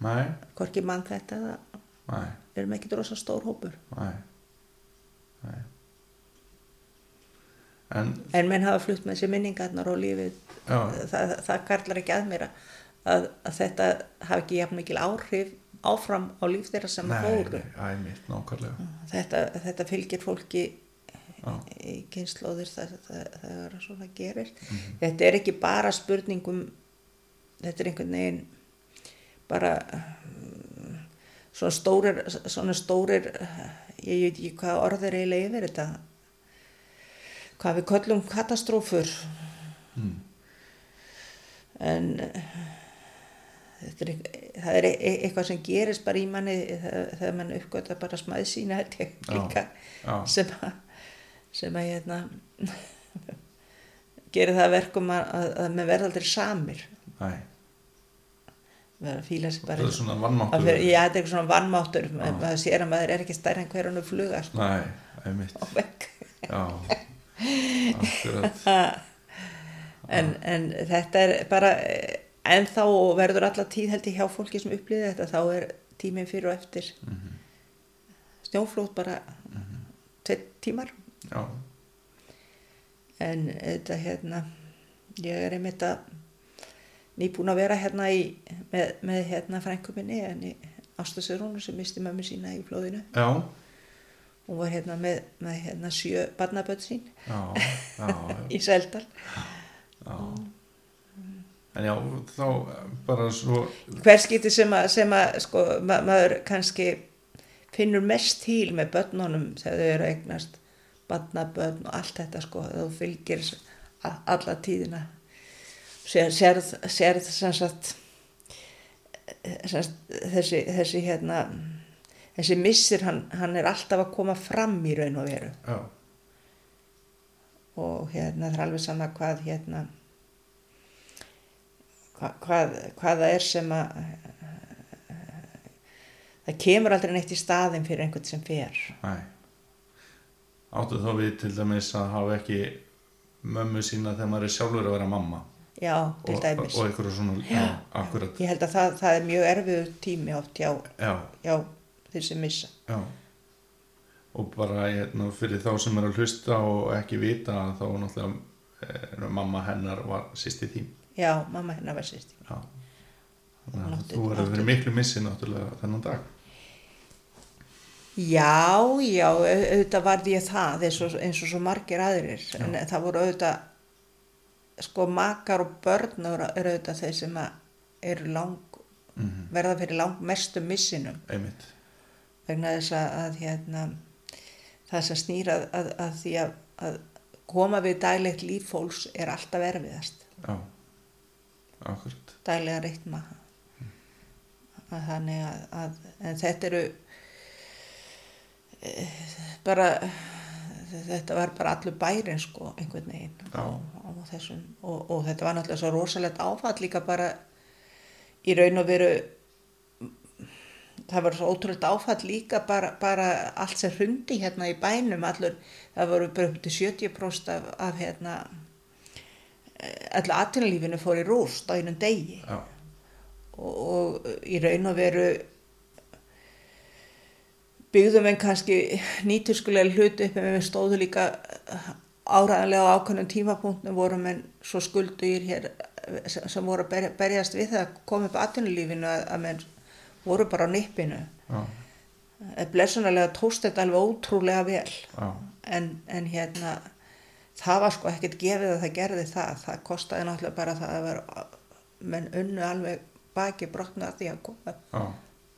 Nei, hvorki mann þetta það nei, er með ekki drosa stór hópur. Nei, nei. En, en menn hafa flutt með sér minningarnar og lífið það, það karlar ekki að mér að, að þetta hafi ekki jafn mikil áhrif áfram á líf þeirra sem fóru. nákvæmlega. þetta, þetta fylgir fólki Já, í kynnslóðir það, það, þegar svona gerist Mhm. þetta er ekki bara spurningum þetta er einhvern veginn bara svona stórir svona stórir ég veit ekki hvað orð er eiginlega yfir þetta. Hvað við köllum katastrófur mm, en þetta er, það er e- eitthvað sem gerist bara í manni þegar, mann uppgöta bara smæð sína ég líka já, sem að sem að hérna gerir það að verkum að, að, að með verða aldrei samir. Nei. Verða að fíla sig Það bara er svona að vannmáttur. fyrir, já, þetta er eitthvað svona vannmáttur. Maður sér að maður er ekki stærri en hverjanu fluga sko, Nei, æ, mitt, á vegg já, akkurat. en, en þetta er bara en þá verður alla tíð held ég hjá fólki sem upplýði þetta þá er tíminn fyrir og eftir. Mhm, snjóflót bara tveit tímar. Já, en þetta hérna ég er einmitt að nýbúin að vera hérna í, með, með hérna frænkuminni en í Ástasörúnu sem misti mömmu sína í flóðinu já, hún var hérna með, með hérna sjö barnaböld sín já, já, í Seldal. En já, þá bara svo, hver skipti sem að, sem að sko, ma maður kannski finnur mest til með börnunum þegar þau eru eignast barnabörn og allt þetta sko þú fylgir alla tíðina sérð, sem sagt þessi, þessi hérna þessi missir hann, hann er alltaf að koma fram í raun og veru. Já, og hérna það er alveg sama hvað hérna hvað, hvað, hvað það er sem að það kemur aldrei neitt í staðin fyrir einhvern sem fer. Nei. Áttu þá við til dæmis að hafa ekki mömmu sína þegar maður er sjálfur að vera mamma já, til og, dæmis. og einhverju svona, já, akkurat Ég held að það, það er mjög erfiður tími oft hjá, já, hjá þeir sem missa. já og bara hérna, fyrir þá sem er að hlusta og ekki vita þá náttúrulega er, mamma hennar var sýsti þín Já, mamma hennar var sýst. já þannig að þú er að vera miklu missi náttúrulega þennan dag Já, já, au- auðvitað varði ég það eins og, eins og svo margir aðrir. En það voru auðvitað, sko, makar og börn eru auðvitað þeir sem eru lang, mm verða fyrir lang mestum missinum. einmitt. Vegna þess að, að hérna, það sem snýra að, að, því að, að koma við daglegt líf fólks er alltaf erfiðast. Já, akkurat. Daglega reitma að þannig að, þetta eru e, bara þetta var bara allur bærin sko einhvern veginn á, á þessum. Og, og þetta var náttúrulega svo rosalegt áfall líka bara í raun og veru það var svo ótrúlega áfall líka bara, bara allt sem hrundi hérna í bænum allur, það voru bara upp til 70% af, af hérna allir atvinnulífinu fór í rúst á einum degi. Og, og í raun og veru byggðum en kannski nýturskulega hluti upp en við stóðu líka áræðanlega á ákveðnum tímapunktum vorum en svo skulduðir hér sem voru að berja, berjast við það að koma upp atvinnulífinu að, að menn voru bara á nippinu. Já, blessunarlega tóst þetta alveg ótrúlega vel. En, en hérna það var sko ekkert gefið að það gerði það. Það kostaði náttúrulega bara það að vera menn unnu alveg baki brotna því að koma,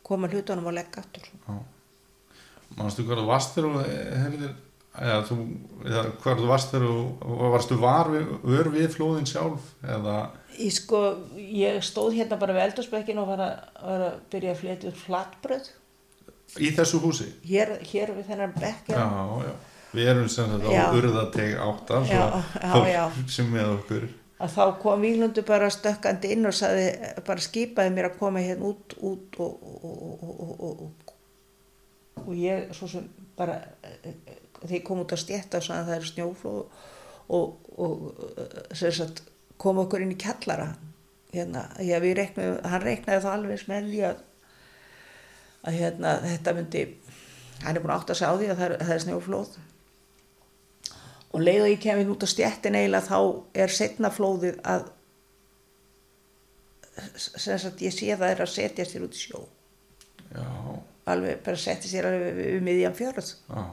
koma hlutunum og leggja aftur. Já Manstu hvað þú varst þegar þú herðir? Eða þú, eða hvað þú varst þegar þú varstu var við, vör við flóðin sjálf eða, Ég sko, ég stóð hérna bara við eldurspekkin og var að, var að byrja að fletja úr flatbröð. Í þessu húsi? Hér, hér við þennan bekk já, já, við erum sem sagt á urðateg áttar Já, já, já. sem með okkur. Að þá kom Víglundur bara stökkandi inn og saði, bara skipaði mér að koma hérna út, út og, og, og, og, og, ég svo sem bara þegar ég kom út að stjætta og sagði að það er snjóflóð og, og sem sagt, kom okkur inn í kjallara hérna, reiknaði, hann reiknaði það alveg því að, að hérna, þetta myndi hann er búin að átta sig á því að það er, það er snjóflóð. Og leið og ég kemur út á stjættin eiginlega þá er setna flóðið að sem sagt ég sé það er að setja sér út í sjó. Já, alveg bara setja sér alveg við miðjan fjörð. Já,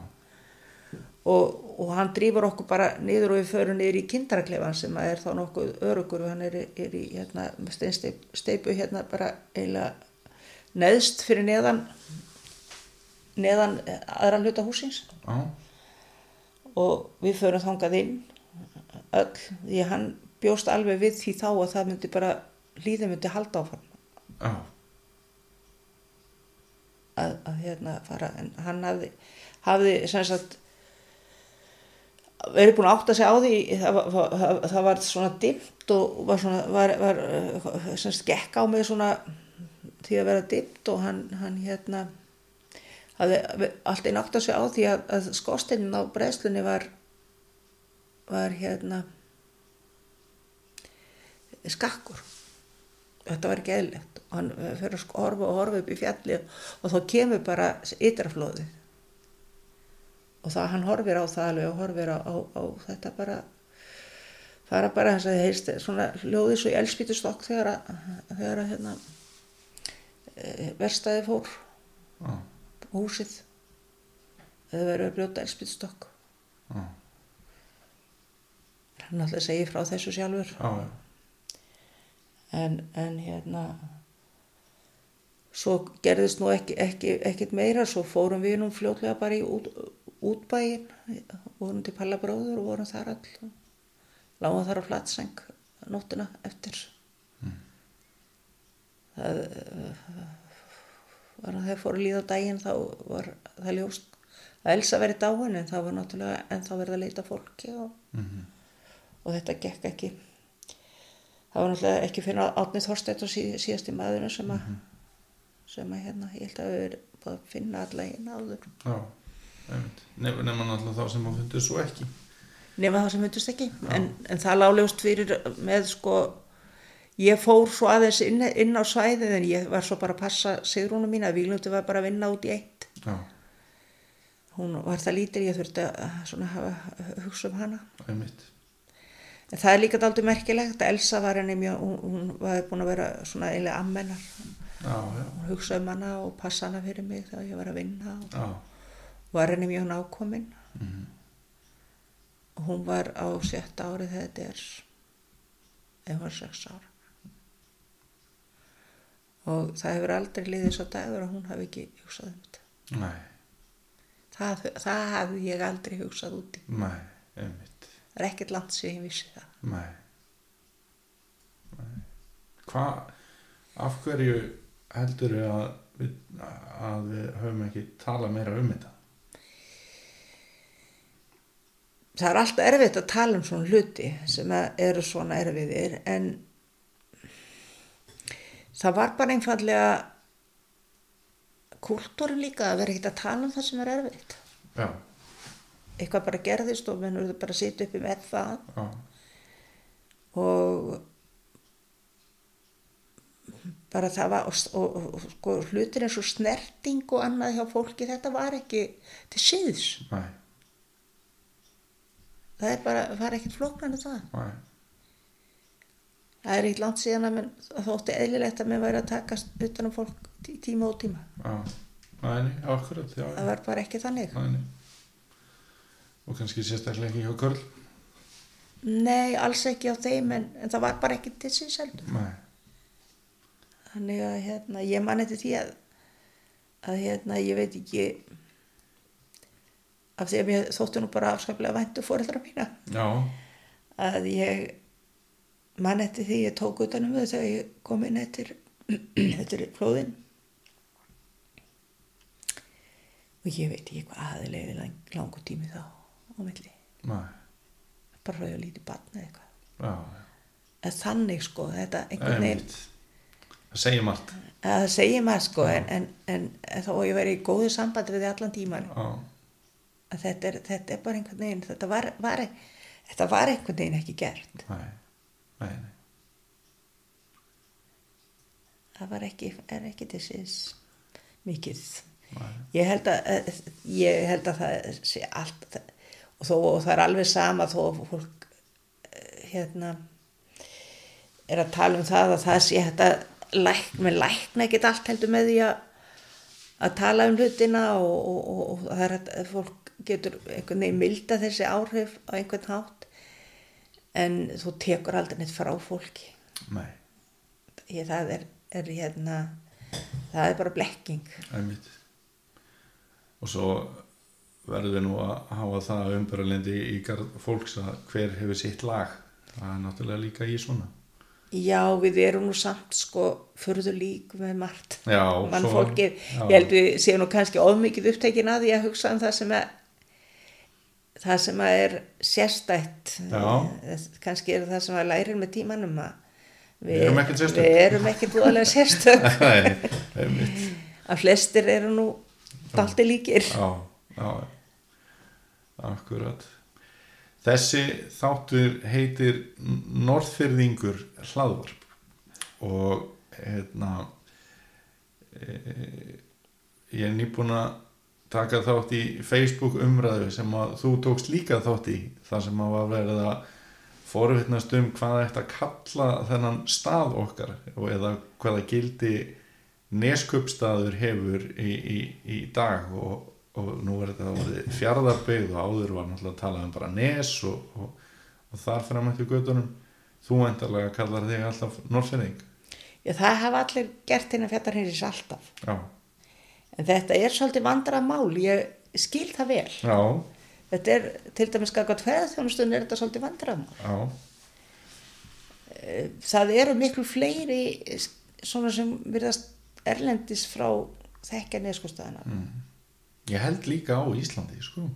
og, og hann drýfur okkur bara niður og við förum niður í kindaraklefan sem er þá nokkuð örugur og hann er, er í hérna, steipu hérna bara eiginlega neðst fyrir neðan neðan aðra hluta húsins já, og við förum þangað inn öll, því hann bjóst alveg við því þá að það myndi bara líðið myndi halda áfram. Já, að, að hérna fara. En hann hafði, hafði sem sagt verið búin að átta sig á því það var, það, það var svona dimmt og var svona var, var, eh, sem sagt gekk á mig svona því að vera dimmt og hann, hann hérna hafði alltaf einn átta sig á því að, að skorsteinin á breyslunni var var hérna skakkur. Þetta var ekki eðlegt og hann fyrir að horfa og horfa upp í fjalli og þá kemur bara ytraflóðið. Og það hann horfir á það alveg og horfir á, á, á þetta bara fara bara þess að heist svona hljóði svo í elspítustokk þegar að, þegar að hérna e, verstaði fór. Já, húsið. Eða verið að brjóta elspítustokk já, hann alltaf segir frá þessu sjálfur. Já, já, en, en hérna svo gerðist nú ekki, ekki, ekkit meira. Svo fórum við nú fljótlega bara í út, útbæin vorum til Pallabróður og vorum þar all lágum þar á flatseng nóttina eftir. Það eh, var að þeir fóru að líða á daginn þá var það ljóst að Elsa verið dáin en það var náttúrulega en þá verið að leita fólki og, mhm, og þetta gekk ekki. Það var náttúrulega ekki fyrir átnið Þorsteit og síð, síðasti maðurinn sem að sem að hérna, ég held að við erum búin að finna alla einn áður. Já, einmitt. Nef, nema náttúrulega þá sem að fundur svo ekki. nema það sem myndist ekki. En, en það lálegust fyrir með sko ég fór svo aðeins inn, inn á svæðið en ég var svo bara að passa sigrúnum mín að Víglundur var bara að vinna út í eitt. Já, hún var það lítir, ég þurfti að hafa hugsa um hana. Einmitt. En það er líka dálítið merkilegt. Elsa var henni mjög, hún, hún var búin að vera svona eiginlega ammennar hún hugsa um hana og passa hana fyrir mig þegar ég var að vinna og var henni mjög nákomin. Mhm, og hún var á sjötta ári þegar þetta er ef var sex ára og það hefur aldrei liðið svo dagur að hún hafi ekki hugsað um þetta. Nei, það, það hafði ég aldrei hugsað úti. Nei, einmitt. Það er ekkert langt sem ég vissi það. Nei. Nei. Hvað, af hverju heldur að við, að við höfum ekki talað meira um þetta. Það er alltaf erfitt að tala um svona hluti sem að eru svona erfiðir en það var bara einfallega kultúrin líka að vera ekkert að tala um það sem er erfitt. Já, eitthvað bara gerðist og menn verður bara að sitja uppi með það. Já, og bara það var og, og, og sko, hlutir eins og snerting og annað hjá fólki þetta var ekki til síðs nei, það er bara, það er ekkert flóknan það. Nei. Það er eitt langt síðan að það þótti eðlilegt að menn væri að takast utan um fólk tí- tíma og tíma. Nei, akkurat já, það var bara ekki þannig. Og kannski sérstaklega ekki hjá Körl nei, alls ekki á þeim en, en það var bara ekki til síðs heldur. Nei, þannig að hérna, ég man eftir því að að hérna, ég veit ekki af því að mér þóttu nú bara afskaplega væntu fóreldra mína. Já, að ég man eftir því ég tók utanum þau þegar ég kom inn eftir eftir flóðin. Og ég veit ekki hvað aðeinslega lang, langu tími þá á milli, nei, bara frá ég að lítið barn eða eitthvað. Já, en þannig sko, þetta einhvern veginn það segir margt. Að það segir maður sko en, en, en, en þá ég verið í góðu sambandi við þig allan tíman þetta er, þetta er bara einhvern veginn þetta var, var, þetta var einhvern veginn ekki gert. Nei, nei, nei. Það var ekki, er ekki síðs mikið. Ég held að eh, ég held að það sé allt og þó og það er alveg sama þó fólk eh, hérna er að tala um það að það sé þetta læk, með lækna ekkert allt heldur með því að tala um hlutina og, og, og, og það er að fólk getur einhvern veginn milda þessi áhrif á einhvern hátt en þú tekur aldrei neitt frá fólki. Nei, ég, það er, er hérna það er bara blekking. Einmitt. Og svo verður við nú að hafa það umbyrðalendi í garð fólks að hver hefur sitt lag. Það er náttúrulega líka í svona já við erum nú samt sko fyrðu lík með margt já, mann svo- fólkið, já, ég held við séum nú kannski ofmikið upptekin að því að hugsa um það sem að það sem að er sérstætt. Já. Eh, kannski er það sem að lærir með tímanum að Við erum ekkert sérstök. við erum ekkert búðalega sérstök. Að flestir eru nú dalti líkir. Já, já. Akkurat þessi þáttur heitir Norðfyrðingur hlaðvarp og hérna e, ég er nýbúin að taka þátt í Facebook umræðu sem að þú tókst líka þátt í þar sem að var verið að forvittnast um hvað þetta kalla þennan stað okkar eða hvaða gildi neskupstaður hefur í, í, í dag og, og nú er þetta orðið fjarðarbyggð og áður var náttúrulega að tala um bara nes og, og, og þar fram eftir göttunum þú endarlega kallar þig alltaf norðfinning já það hafa allir gert hérna fjallarheiris alltaf. Já, en þetta er svolítið vandrað mál ég skil það vel. Já, þetta er til dæmis skakot ferðarþjónustun er þetta svolítið vandrað mál. Já. Það eru miklu fleiri svona sem virðast erlendis frá þekkja neskustæðina mm. Ég held líka á Íslandi sko.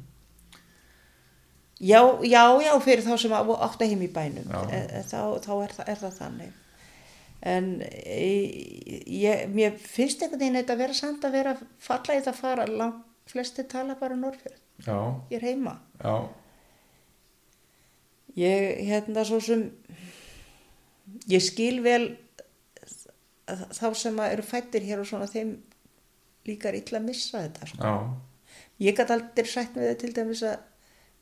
Já, já, já, fyrir þá sem á- áttu heim í bænum. Já. e, e, þá, þá er, það, er það þannig. En e, ég, mér finnst einhvern veginn þetta að vera samt að vera falla í það fara langt flesti tala bara norðfjörð. Já, ég er heima. Já, Ég, hérna, svo sem, ég skil vel þá sem að eru fættir hér og svona þeim líkar illa að missa þetta, sko. Ég gæti aldrei sætt með þetta til dæmis að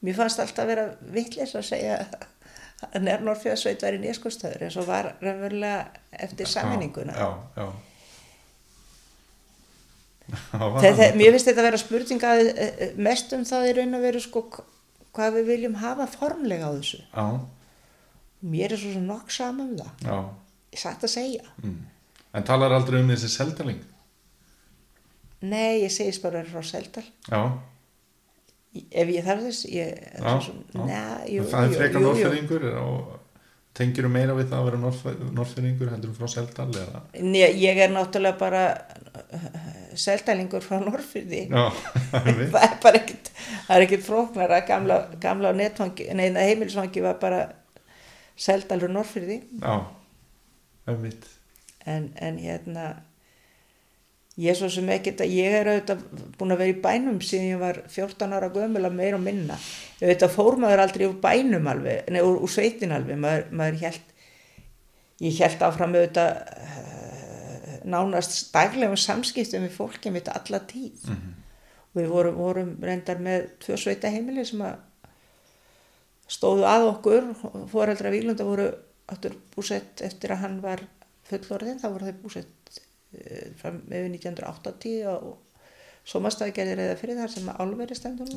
mér fannst alltaf að vera vittlis að segja að Nernórfjöðsveit var í nýskostöður eins og var raunverulega eftir sammeninguna. Já, já. já. Þegar, mér finnst þetta að vera að eh, mest um það í raun og veru sko hvað við viljum hafa formlega á þessu. Já, Mér er svo nokk saman um það. já. Ég satt að segja. Mm. En talar aldrei um þessi seldaling? Nei, ég segist bara að vera frá Seldal. Já, Ef ég þarf þess, ég... já, svo, já. Nei, jú, það er frekar norðfyrringur og tengir meira við það að vera norðfyrringur heldur frá seldal eða? Nei, ég er náttúrulega bara seldælingur frá Norrfyrði. Já, það er það er bara ekkit, það er ekkit fróknar að gamla, gamla neina heimilisfangi var bara seldalur Norrfyrði. Já, það er mitt. En, en hérna, ég er svo sem ekkit að ég er auðvitað búin að vera í bænum síðan ég var 14 ára gömul að meira og minna. Ég veit að fór maður aldrei úr bænum alveg, nei, úr, úr sveitin alveg, maður, maður held, ég held áfram auðvitað eh, nánast daglegum samskiptum við fólki mitt alla tíð. Mhm. Og við vorum, vorum reyndar með tvö sveita heimili sem að stóðu að okkur, foreldra Víglunda voru áttur búsett eftir að hann var fullorðin, þá voru þau búsett fram með 1980 og somastæði gerði reyða fyrir þar sem að álveri stendur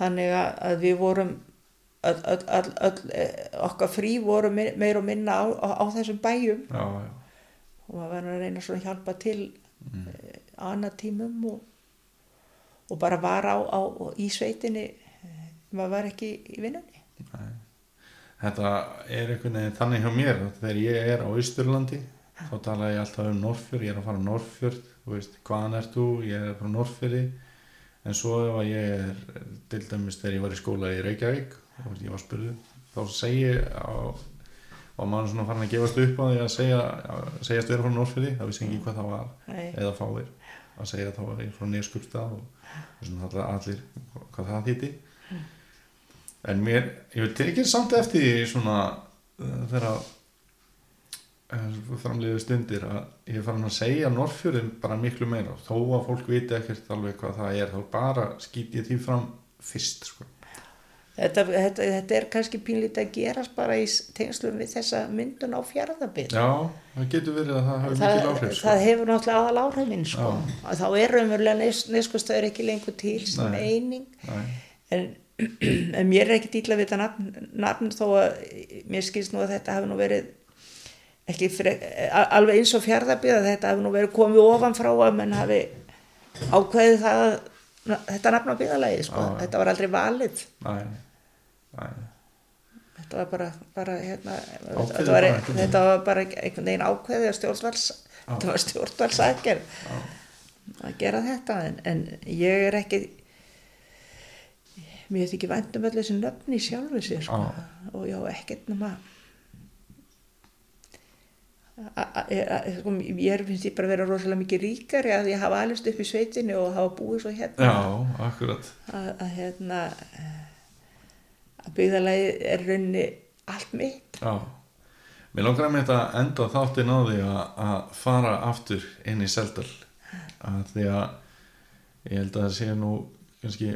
Þannig að, við vorum, öll, öll, öll, eh, okkar frí voru me- meir og minna á, á, á þessum bæjum já, já. og maður var að reyna að hjálpa til Mm. mm. annað tímum og, og bara var á, á í sveitinni eh, maður var ekki í vinnunni Nei. Þetta er einhvern veginn þannig hjá mér þegar ég er á Austurlandi þá tala ég alltaf um Norrfjörð, ég er að fara á Norrfjörð þú veist, hvaðan ert þú, ég er frá Norrfjörði en svo ef að ég er til dæmis þegar ég var í skóla í Reykjavík og ég var spurðu, þá segi og maður svona farin að gefast upp á því að segja að segjast vera frá Norrfjörði, það vissi ekki hvað það var Nei. eða fáir. Að segja þá var ég frá Neskupstað og, og svona allir, hvað það þýtti en mér, ég veit ekki samt eftir svona uh, þegar uh, framliðu stundir að ég farin að segja Norrfjörðin bara miklu meira þó að fólk viti ekkert alveg hvað það er þá bara skýt ég því fram fyrst sko. þetta, þetta, þetta er kannski pínlítið að gerast bara í tengslum við þessa myndun á fjárðabit já, það getur verið að það það, mikil áhrif sko. það hefur náttúrulega aðal áhrifin sko. Þá er raunverulega neskustæður ekki lengur til sem Nei. eining Nei, en, en mér er ekki dýla við þetta nafn, nafn þó að mér skilst nú að þetta hafi nú verið frek, alveg eins og fjárðabíð að þetta hafi nú verið komið ofan frá að menn hafi ákveðið það að þetta nafn á bíðalagi sko. Já. þetta var aldrei valið nei, nei. þetta var bara, bara hérna, Ákveðið þetta, var, bara veginn. þetta var bara einhvern veginn ákveðið að stjórnvals þetta var stjórnvalsakir að gera þetta en, en ég er ekki mér er ekki vænt um öll þessi nöfni sjálfu sér sko. Og já, ekkert nema sko, ég finnst ég bara vera rosalega mikið ríkari að ég hafa alveg upp í sveitinni og hafa búið svo hérna. Já, akkurat. Að, að hérna að byggðalagi er raunni allt mitt. Já, mér langar að mynda að enda þáttin á því að, að fara aftur inn í Seldal. Að því að ég held að það sé nú kannski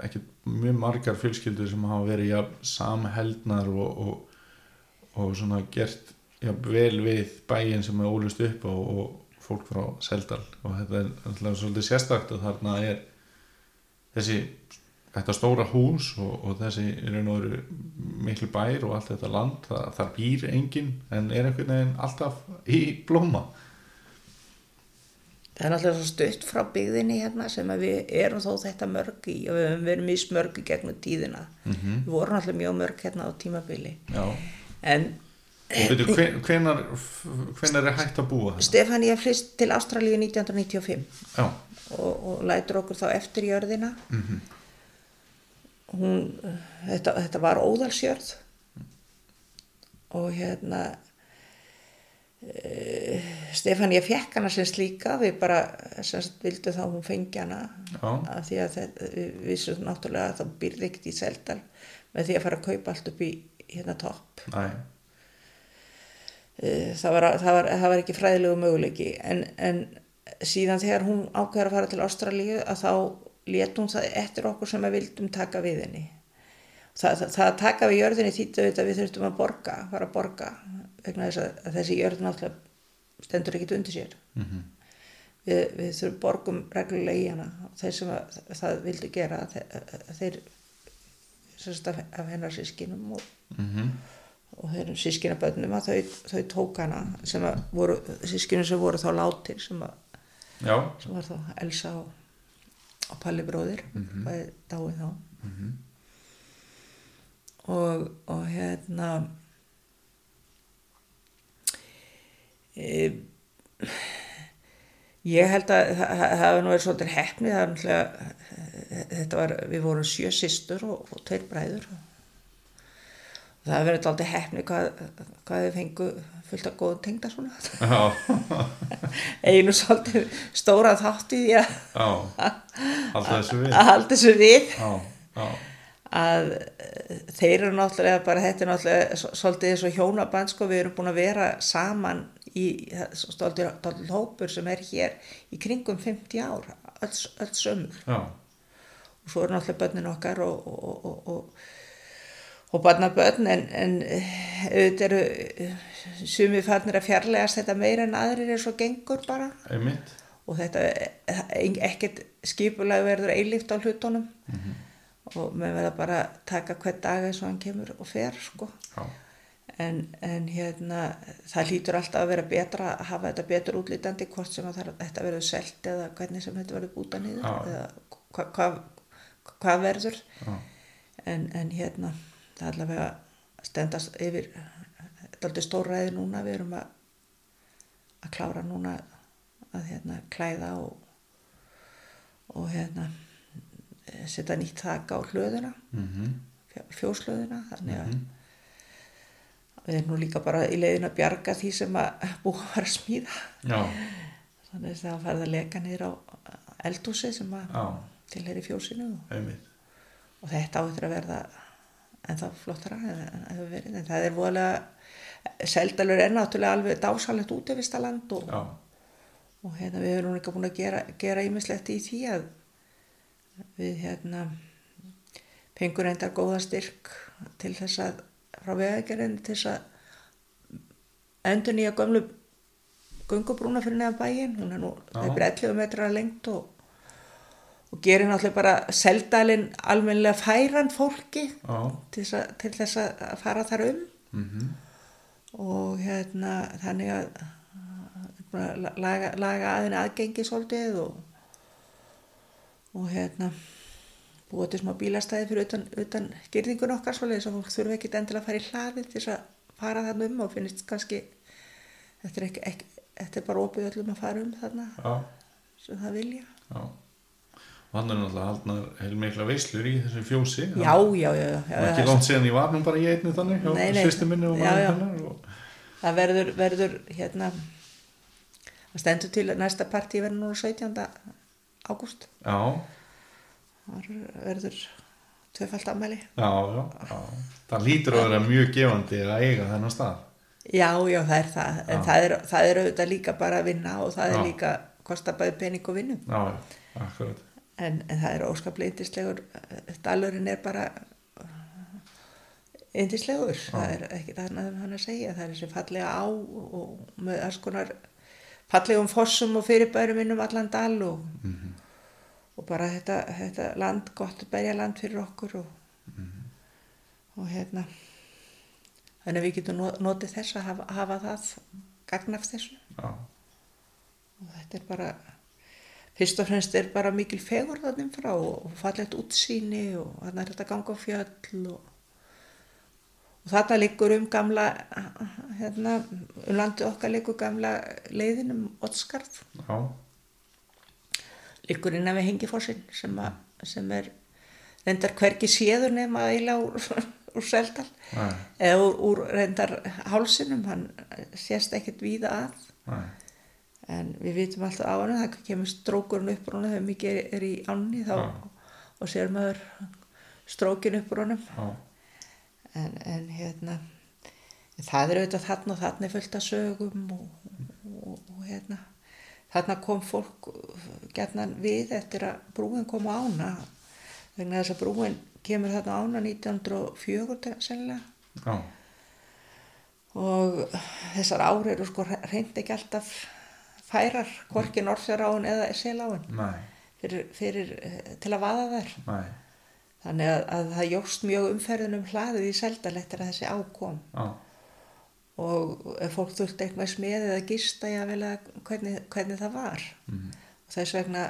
ekki mjög margar fjölskyldur sem hafa verið ja, samheldnar og, og, og svona gert ja, vel við bæin sem er ólust upp og, og fólk frá Seldal. Og þetta er alltaf svolítið sérstakt að þarna er þessi þetta stóra hús og, og þessi og veru miklu bær og allt þetta land, það, það býr enginn en er einhvern veginn alltaf í blóma. Það er svo stutt frá byggðinni hérna sem við erum þó þetta mörg í og við höfum verið mismörg í gegnum tíðina. Mm við vorum náttúrulega mjög mörg hérna á tímabili. Já, en hvenar, hvenar er hægt að búa þetta? Stefán ég flist til Ástralíu 1995 Já, og, og lætur okkur þá eftir jörðina. Mhm, hún, þetta, þetta var óðalsjörð. Og hérna e, Stefán ég fekk hana sem slíka. Við bara sem sagt, vildum þá hún fengi hana. Af því að þetta, við vissum náttúrulega að það byrði ekkert í Seldal með því að fara að kaupa allt upp í hérna topp. Nei, Eh, það var, það var, það var ekki fræðilegu möguleiki. En, en síðan þegar hún ákveður að fara til Ástralíu að þá let hún það eftir okkur sem að vildum taka við henni. Það, það, það að taka við jörðinni þýttu við þurftum að borga fara að borga vegna þess að, þessi jörð náttúrulega stendur ekkit undir sér. Mhm. við, við þurfum borgum reglulega í hana þeir sem að, það vildu gera þeir, þeir af, af hennar sískinum og mhm, og þeirrum sískinabönnum að þau, þau tók hana sem að voru, sískinum sem voru þá látir sem, að, sem var þá Elsa og, og Palli bróðir Mhm. bæði dáið þá. Mhm, og, og hérna e, ég held að það það hafi nú verið svolítið hefni það er náttúrulega þetta var, við vorum sjö systur og, og tveir bræður og það verið alltaf hefni hvað, hvað þið fengu fullt af góðum tengda svona. Einu svolítið stóra þátt í því að, þessu halda þessu við. Já, já, að eh, þeir eru náttúrulega bara þetta er náttúrulega svolítið eins og hjónaband sko. Við erum búin að vera saman í stoltir hópur sem er hér í kringum 50 ár öll, sömur já, og svo eru náttúrulega börnin okkar og, og, og, og, og barnabörn en, en eh, auðvitað eru eh, sumi farnir að fjarlægast þetta meira en aðrir er svo gengur bara. Einmitt. og þetta eh, ekkert skipulag verður eilíft á hlutunum. Og með verða bara að taka hvern dag eins og hann kemur og fer sko. En, en hérna það hlýtur alltaf að vera betra að hafa þetta betur útlítandi hvort sem að það, þetta verður selt eða hvernig sem þetta verður búta niður Já. eða hva, hva, hvað verður. En, en hérna það er allavega að stendast yfir þetta er aldrei stórræði núna. Við erum að að klára núna að hérna klæða og og hérna eh, setja nýtt þak á hlöðuna mhm, fjóslöðuna. Þannig að við erum nú líka bara í leiðin að bjarga því sem að búið að smíða. Mm. já, þannig að það farið að leka niður á eldhúsi sem að tilheri fjósinu og, og þetta á eftir að verða en það flottara en, en, hefur verið. en það er voðalega seldalur er náttúrulega alveg dásalegt útivistaland og, Já, og hérna við erum líka búin að gera, ímislegt í því að við hérna fengur endar góða styrk til þess að frá vegagerinn til þess að endur nýja gömlu gungubrúna fyrir neðan bæinn hún er nú Já. þeir 11 metrar lengt og, og gerir náttúrulega bara seldalinn almennilega færan fólki já, til þess að, til þess að fara þar um. Mhm, og hérna þannig að laga, laga aðeins aðgengi svolítið og, og hérna búa til smá bílastæði fyrir utan, utan gyrðingun okkar svolítið þess að fólk þurfa ekkit endilega að fara í hlaði til þess að fara þarna um og finnst kannski þetta er, ekki, ekki, þetta er bara opið öllum að fara um þarna já, sem það vilja. Já. Og hann er náttúrulega haldnar heilmikla veislur í þessu fjósi. já, já, já, já, Og ekki langt síðan ég var nú bara í einni þannig hjá Nei, nei. svistu minni og maður hennar. Og, það verður, verður hérna það stendur til næsta partí verður nú 17. ágúst já, Það verður tvöfald afmæli. já, já, já. Það lítur að vera mjög gefandi að eiga þennan stað. Já, já, það er það. En það er, það er auðvitað líka bara að vinna og það er líka kosta bæði pening og vinnu. Já, akkurat. En, en það er óskaplega yndislegur. Dalurinn er bara yndislegur. Það er ekki það annað um hann að segja. Það er þessi fallega á og, með alls konar fallegum fossum og fyrirbærum inn um allan dal og, Mhm. og bara þetta, þetta land, gott berja land fyrir okkur og, og hérna þannig að við getum no- notið þess að hafa, hafa það gagnaf þessu Já, og þetta er bara fyrst og fremst er bara mikil fegur þannig frá og, fallegt útsýni og þannig er þetta að ganga á fjöll og, og þetta liggur um gamla hérna, um landið okkar liggur gamla leiðin um Ottskarð já, liggur innan við hengifossin sem, að, sem er reyndar hvergi séður nema eiginlega úr, úr seldal. Nei, eða úr, úr reyndar hálsinum, hann sést ekkert víða að. Nei, en við vitum alltaf á hann það kemur strókurinn upp honum þegar mikið er, í ánni þá Já. og sér maður strókin upp honum. Já, en, en hérna það er auðvitað þarna og þarna er fullt af sögum og, og, og hérna þarna kom fólk gerðnan við eftir að brúin kom á ána vegna þess að brúin kemur þarna ána 1904 sennilega. Já, og þessar ár eru sko reynd ekki alltaf færar hvorki Norðfjörðáin eða Seláin fyrir, fyrir, eh, til að vaða þær. Nei, þannig að, að það jóst mjög umferðin um hlaðið í seldalettir að þessi ákom já, og fólk þurfti eitthvað smiðið að gista hvernig, hvernig það var. Mhm, og þess vegna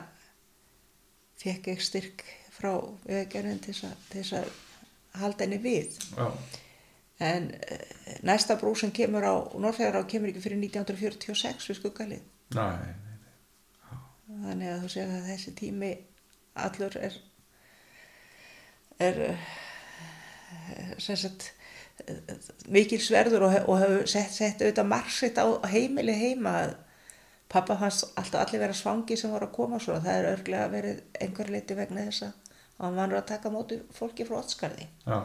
fekk ég styrk frá vegagerðin til þess að, halda henni við. Já, en eh, næsta brú sem kemur á Norrfjörðar á kemur ekki fyrir 1946 við skuggalið nei, þannig að þú sér að þessi tími allur er er eh, sem sagt eh, mikil sverður og, og hefur sett, sett auðvitað margsitt á heimili heima. Að pappa fannst alltaf allir vera svangi sem voru að koma svo. Það er örglega verið einhver leiti vegna þess að hann var að taka móti fólki frá Ottskarði já,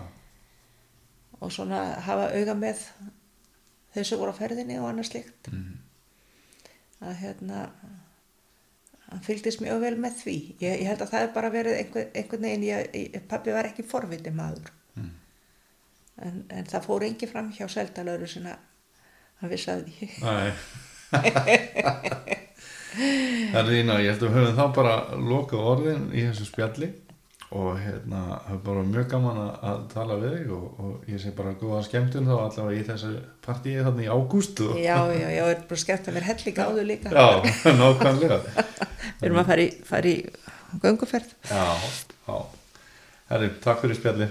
og svona hafa auga með þau sem voru á ferðinni og annars slíkt. Mhm, að hérna hann fylgdist mjög vel með því. Ég, ég held að það er bara verið einhver, einhvern veginn ég, ég, pappi var ekki forviti maður. Mhm, en, en það fór engi fram hjá seldalöru sinna. Hann vissi að því. Það er ína, ég held að við höfum þá bara loka orðin í þessu spjalli og hérna, það er bara mjög gaman að, að tala við þig og, og ég sé bara góða skemmtun þá allavega í þessu partíi þannig í ágúst og... já, já, já, er bara skemmt að vera helli gáðu líka. Já, nákvæmlega. Við erum að fara í, fara í gönguferð. Já, já. Herri, takk fyrir spjalli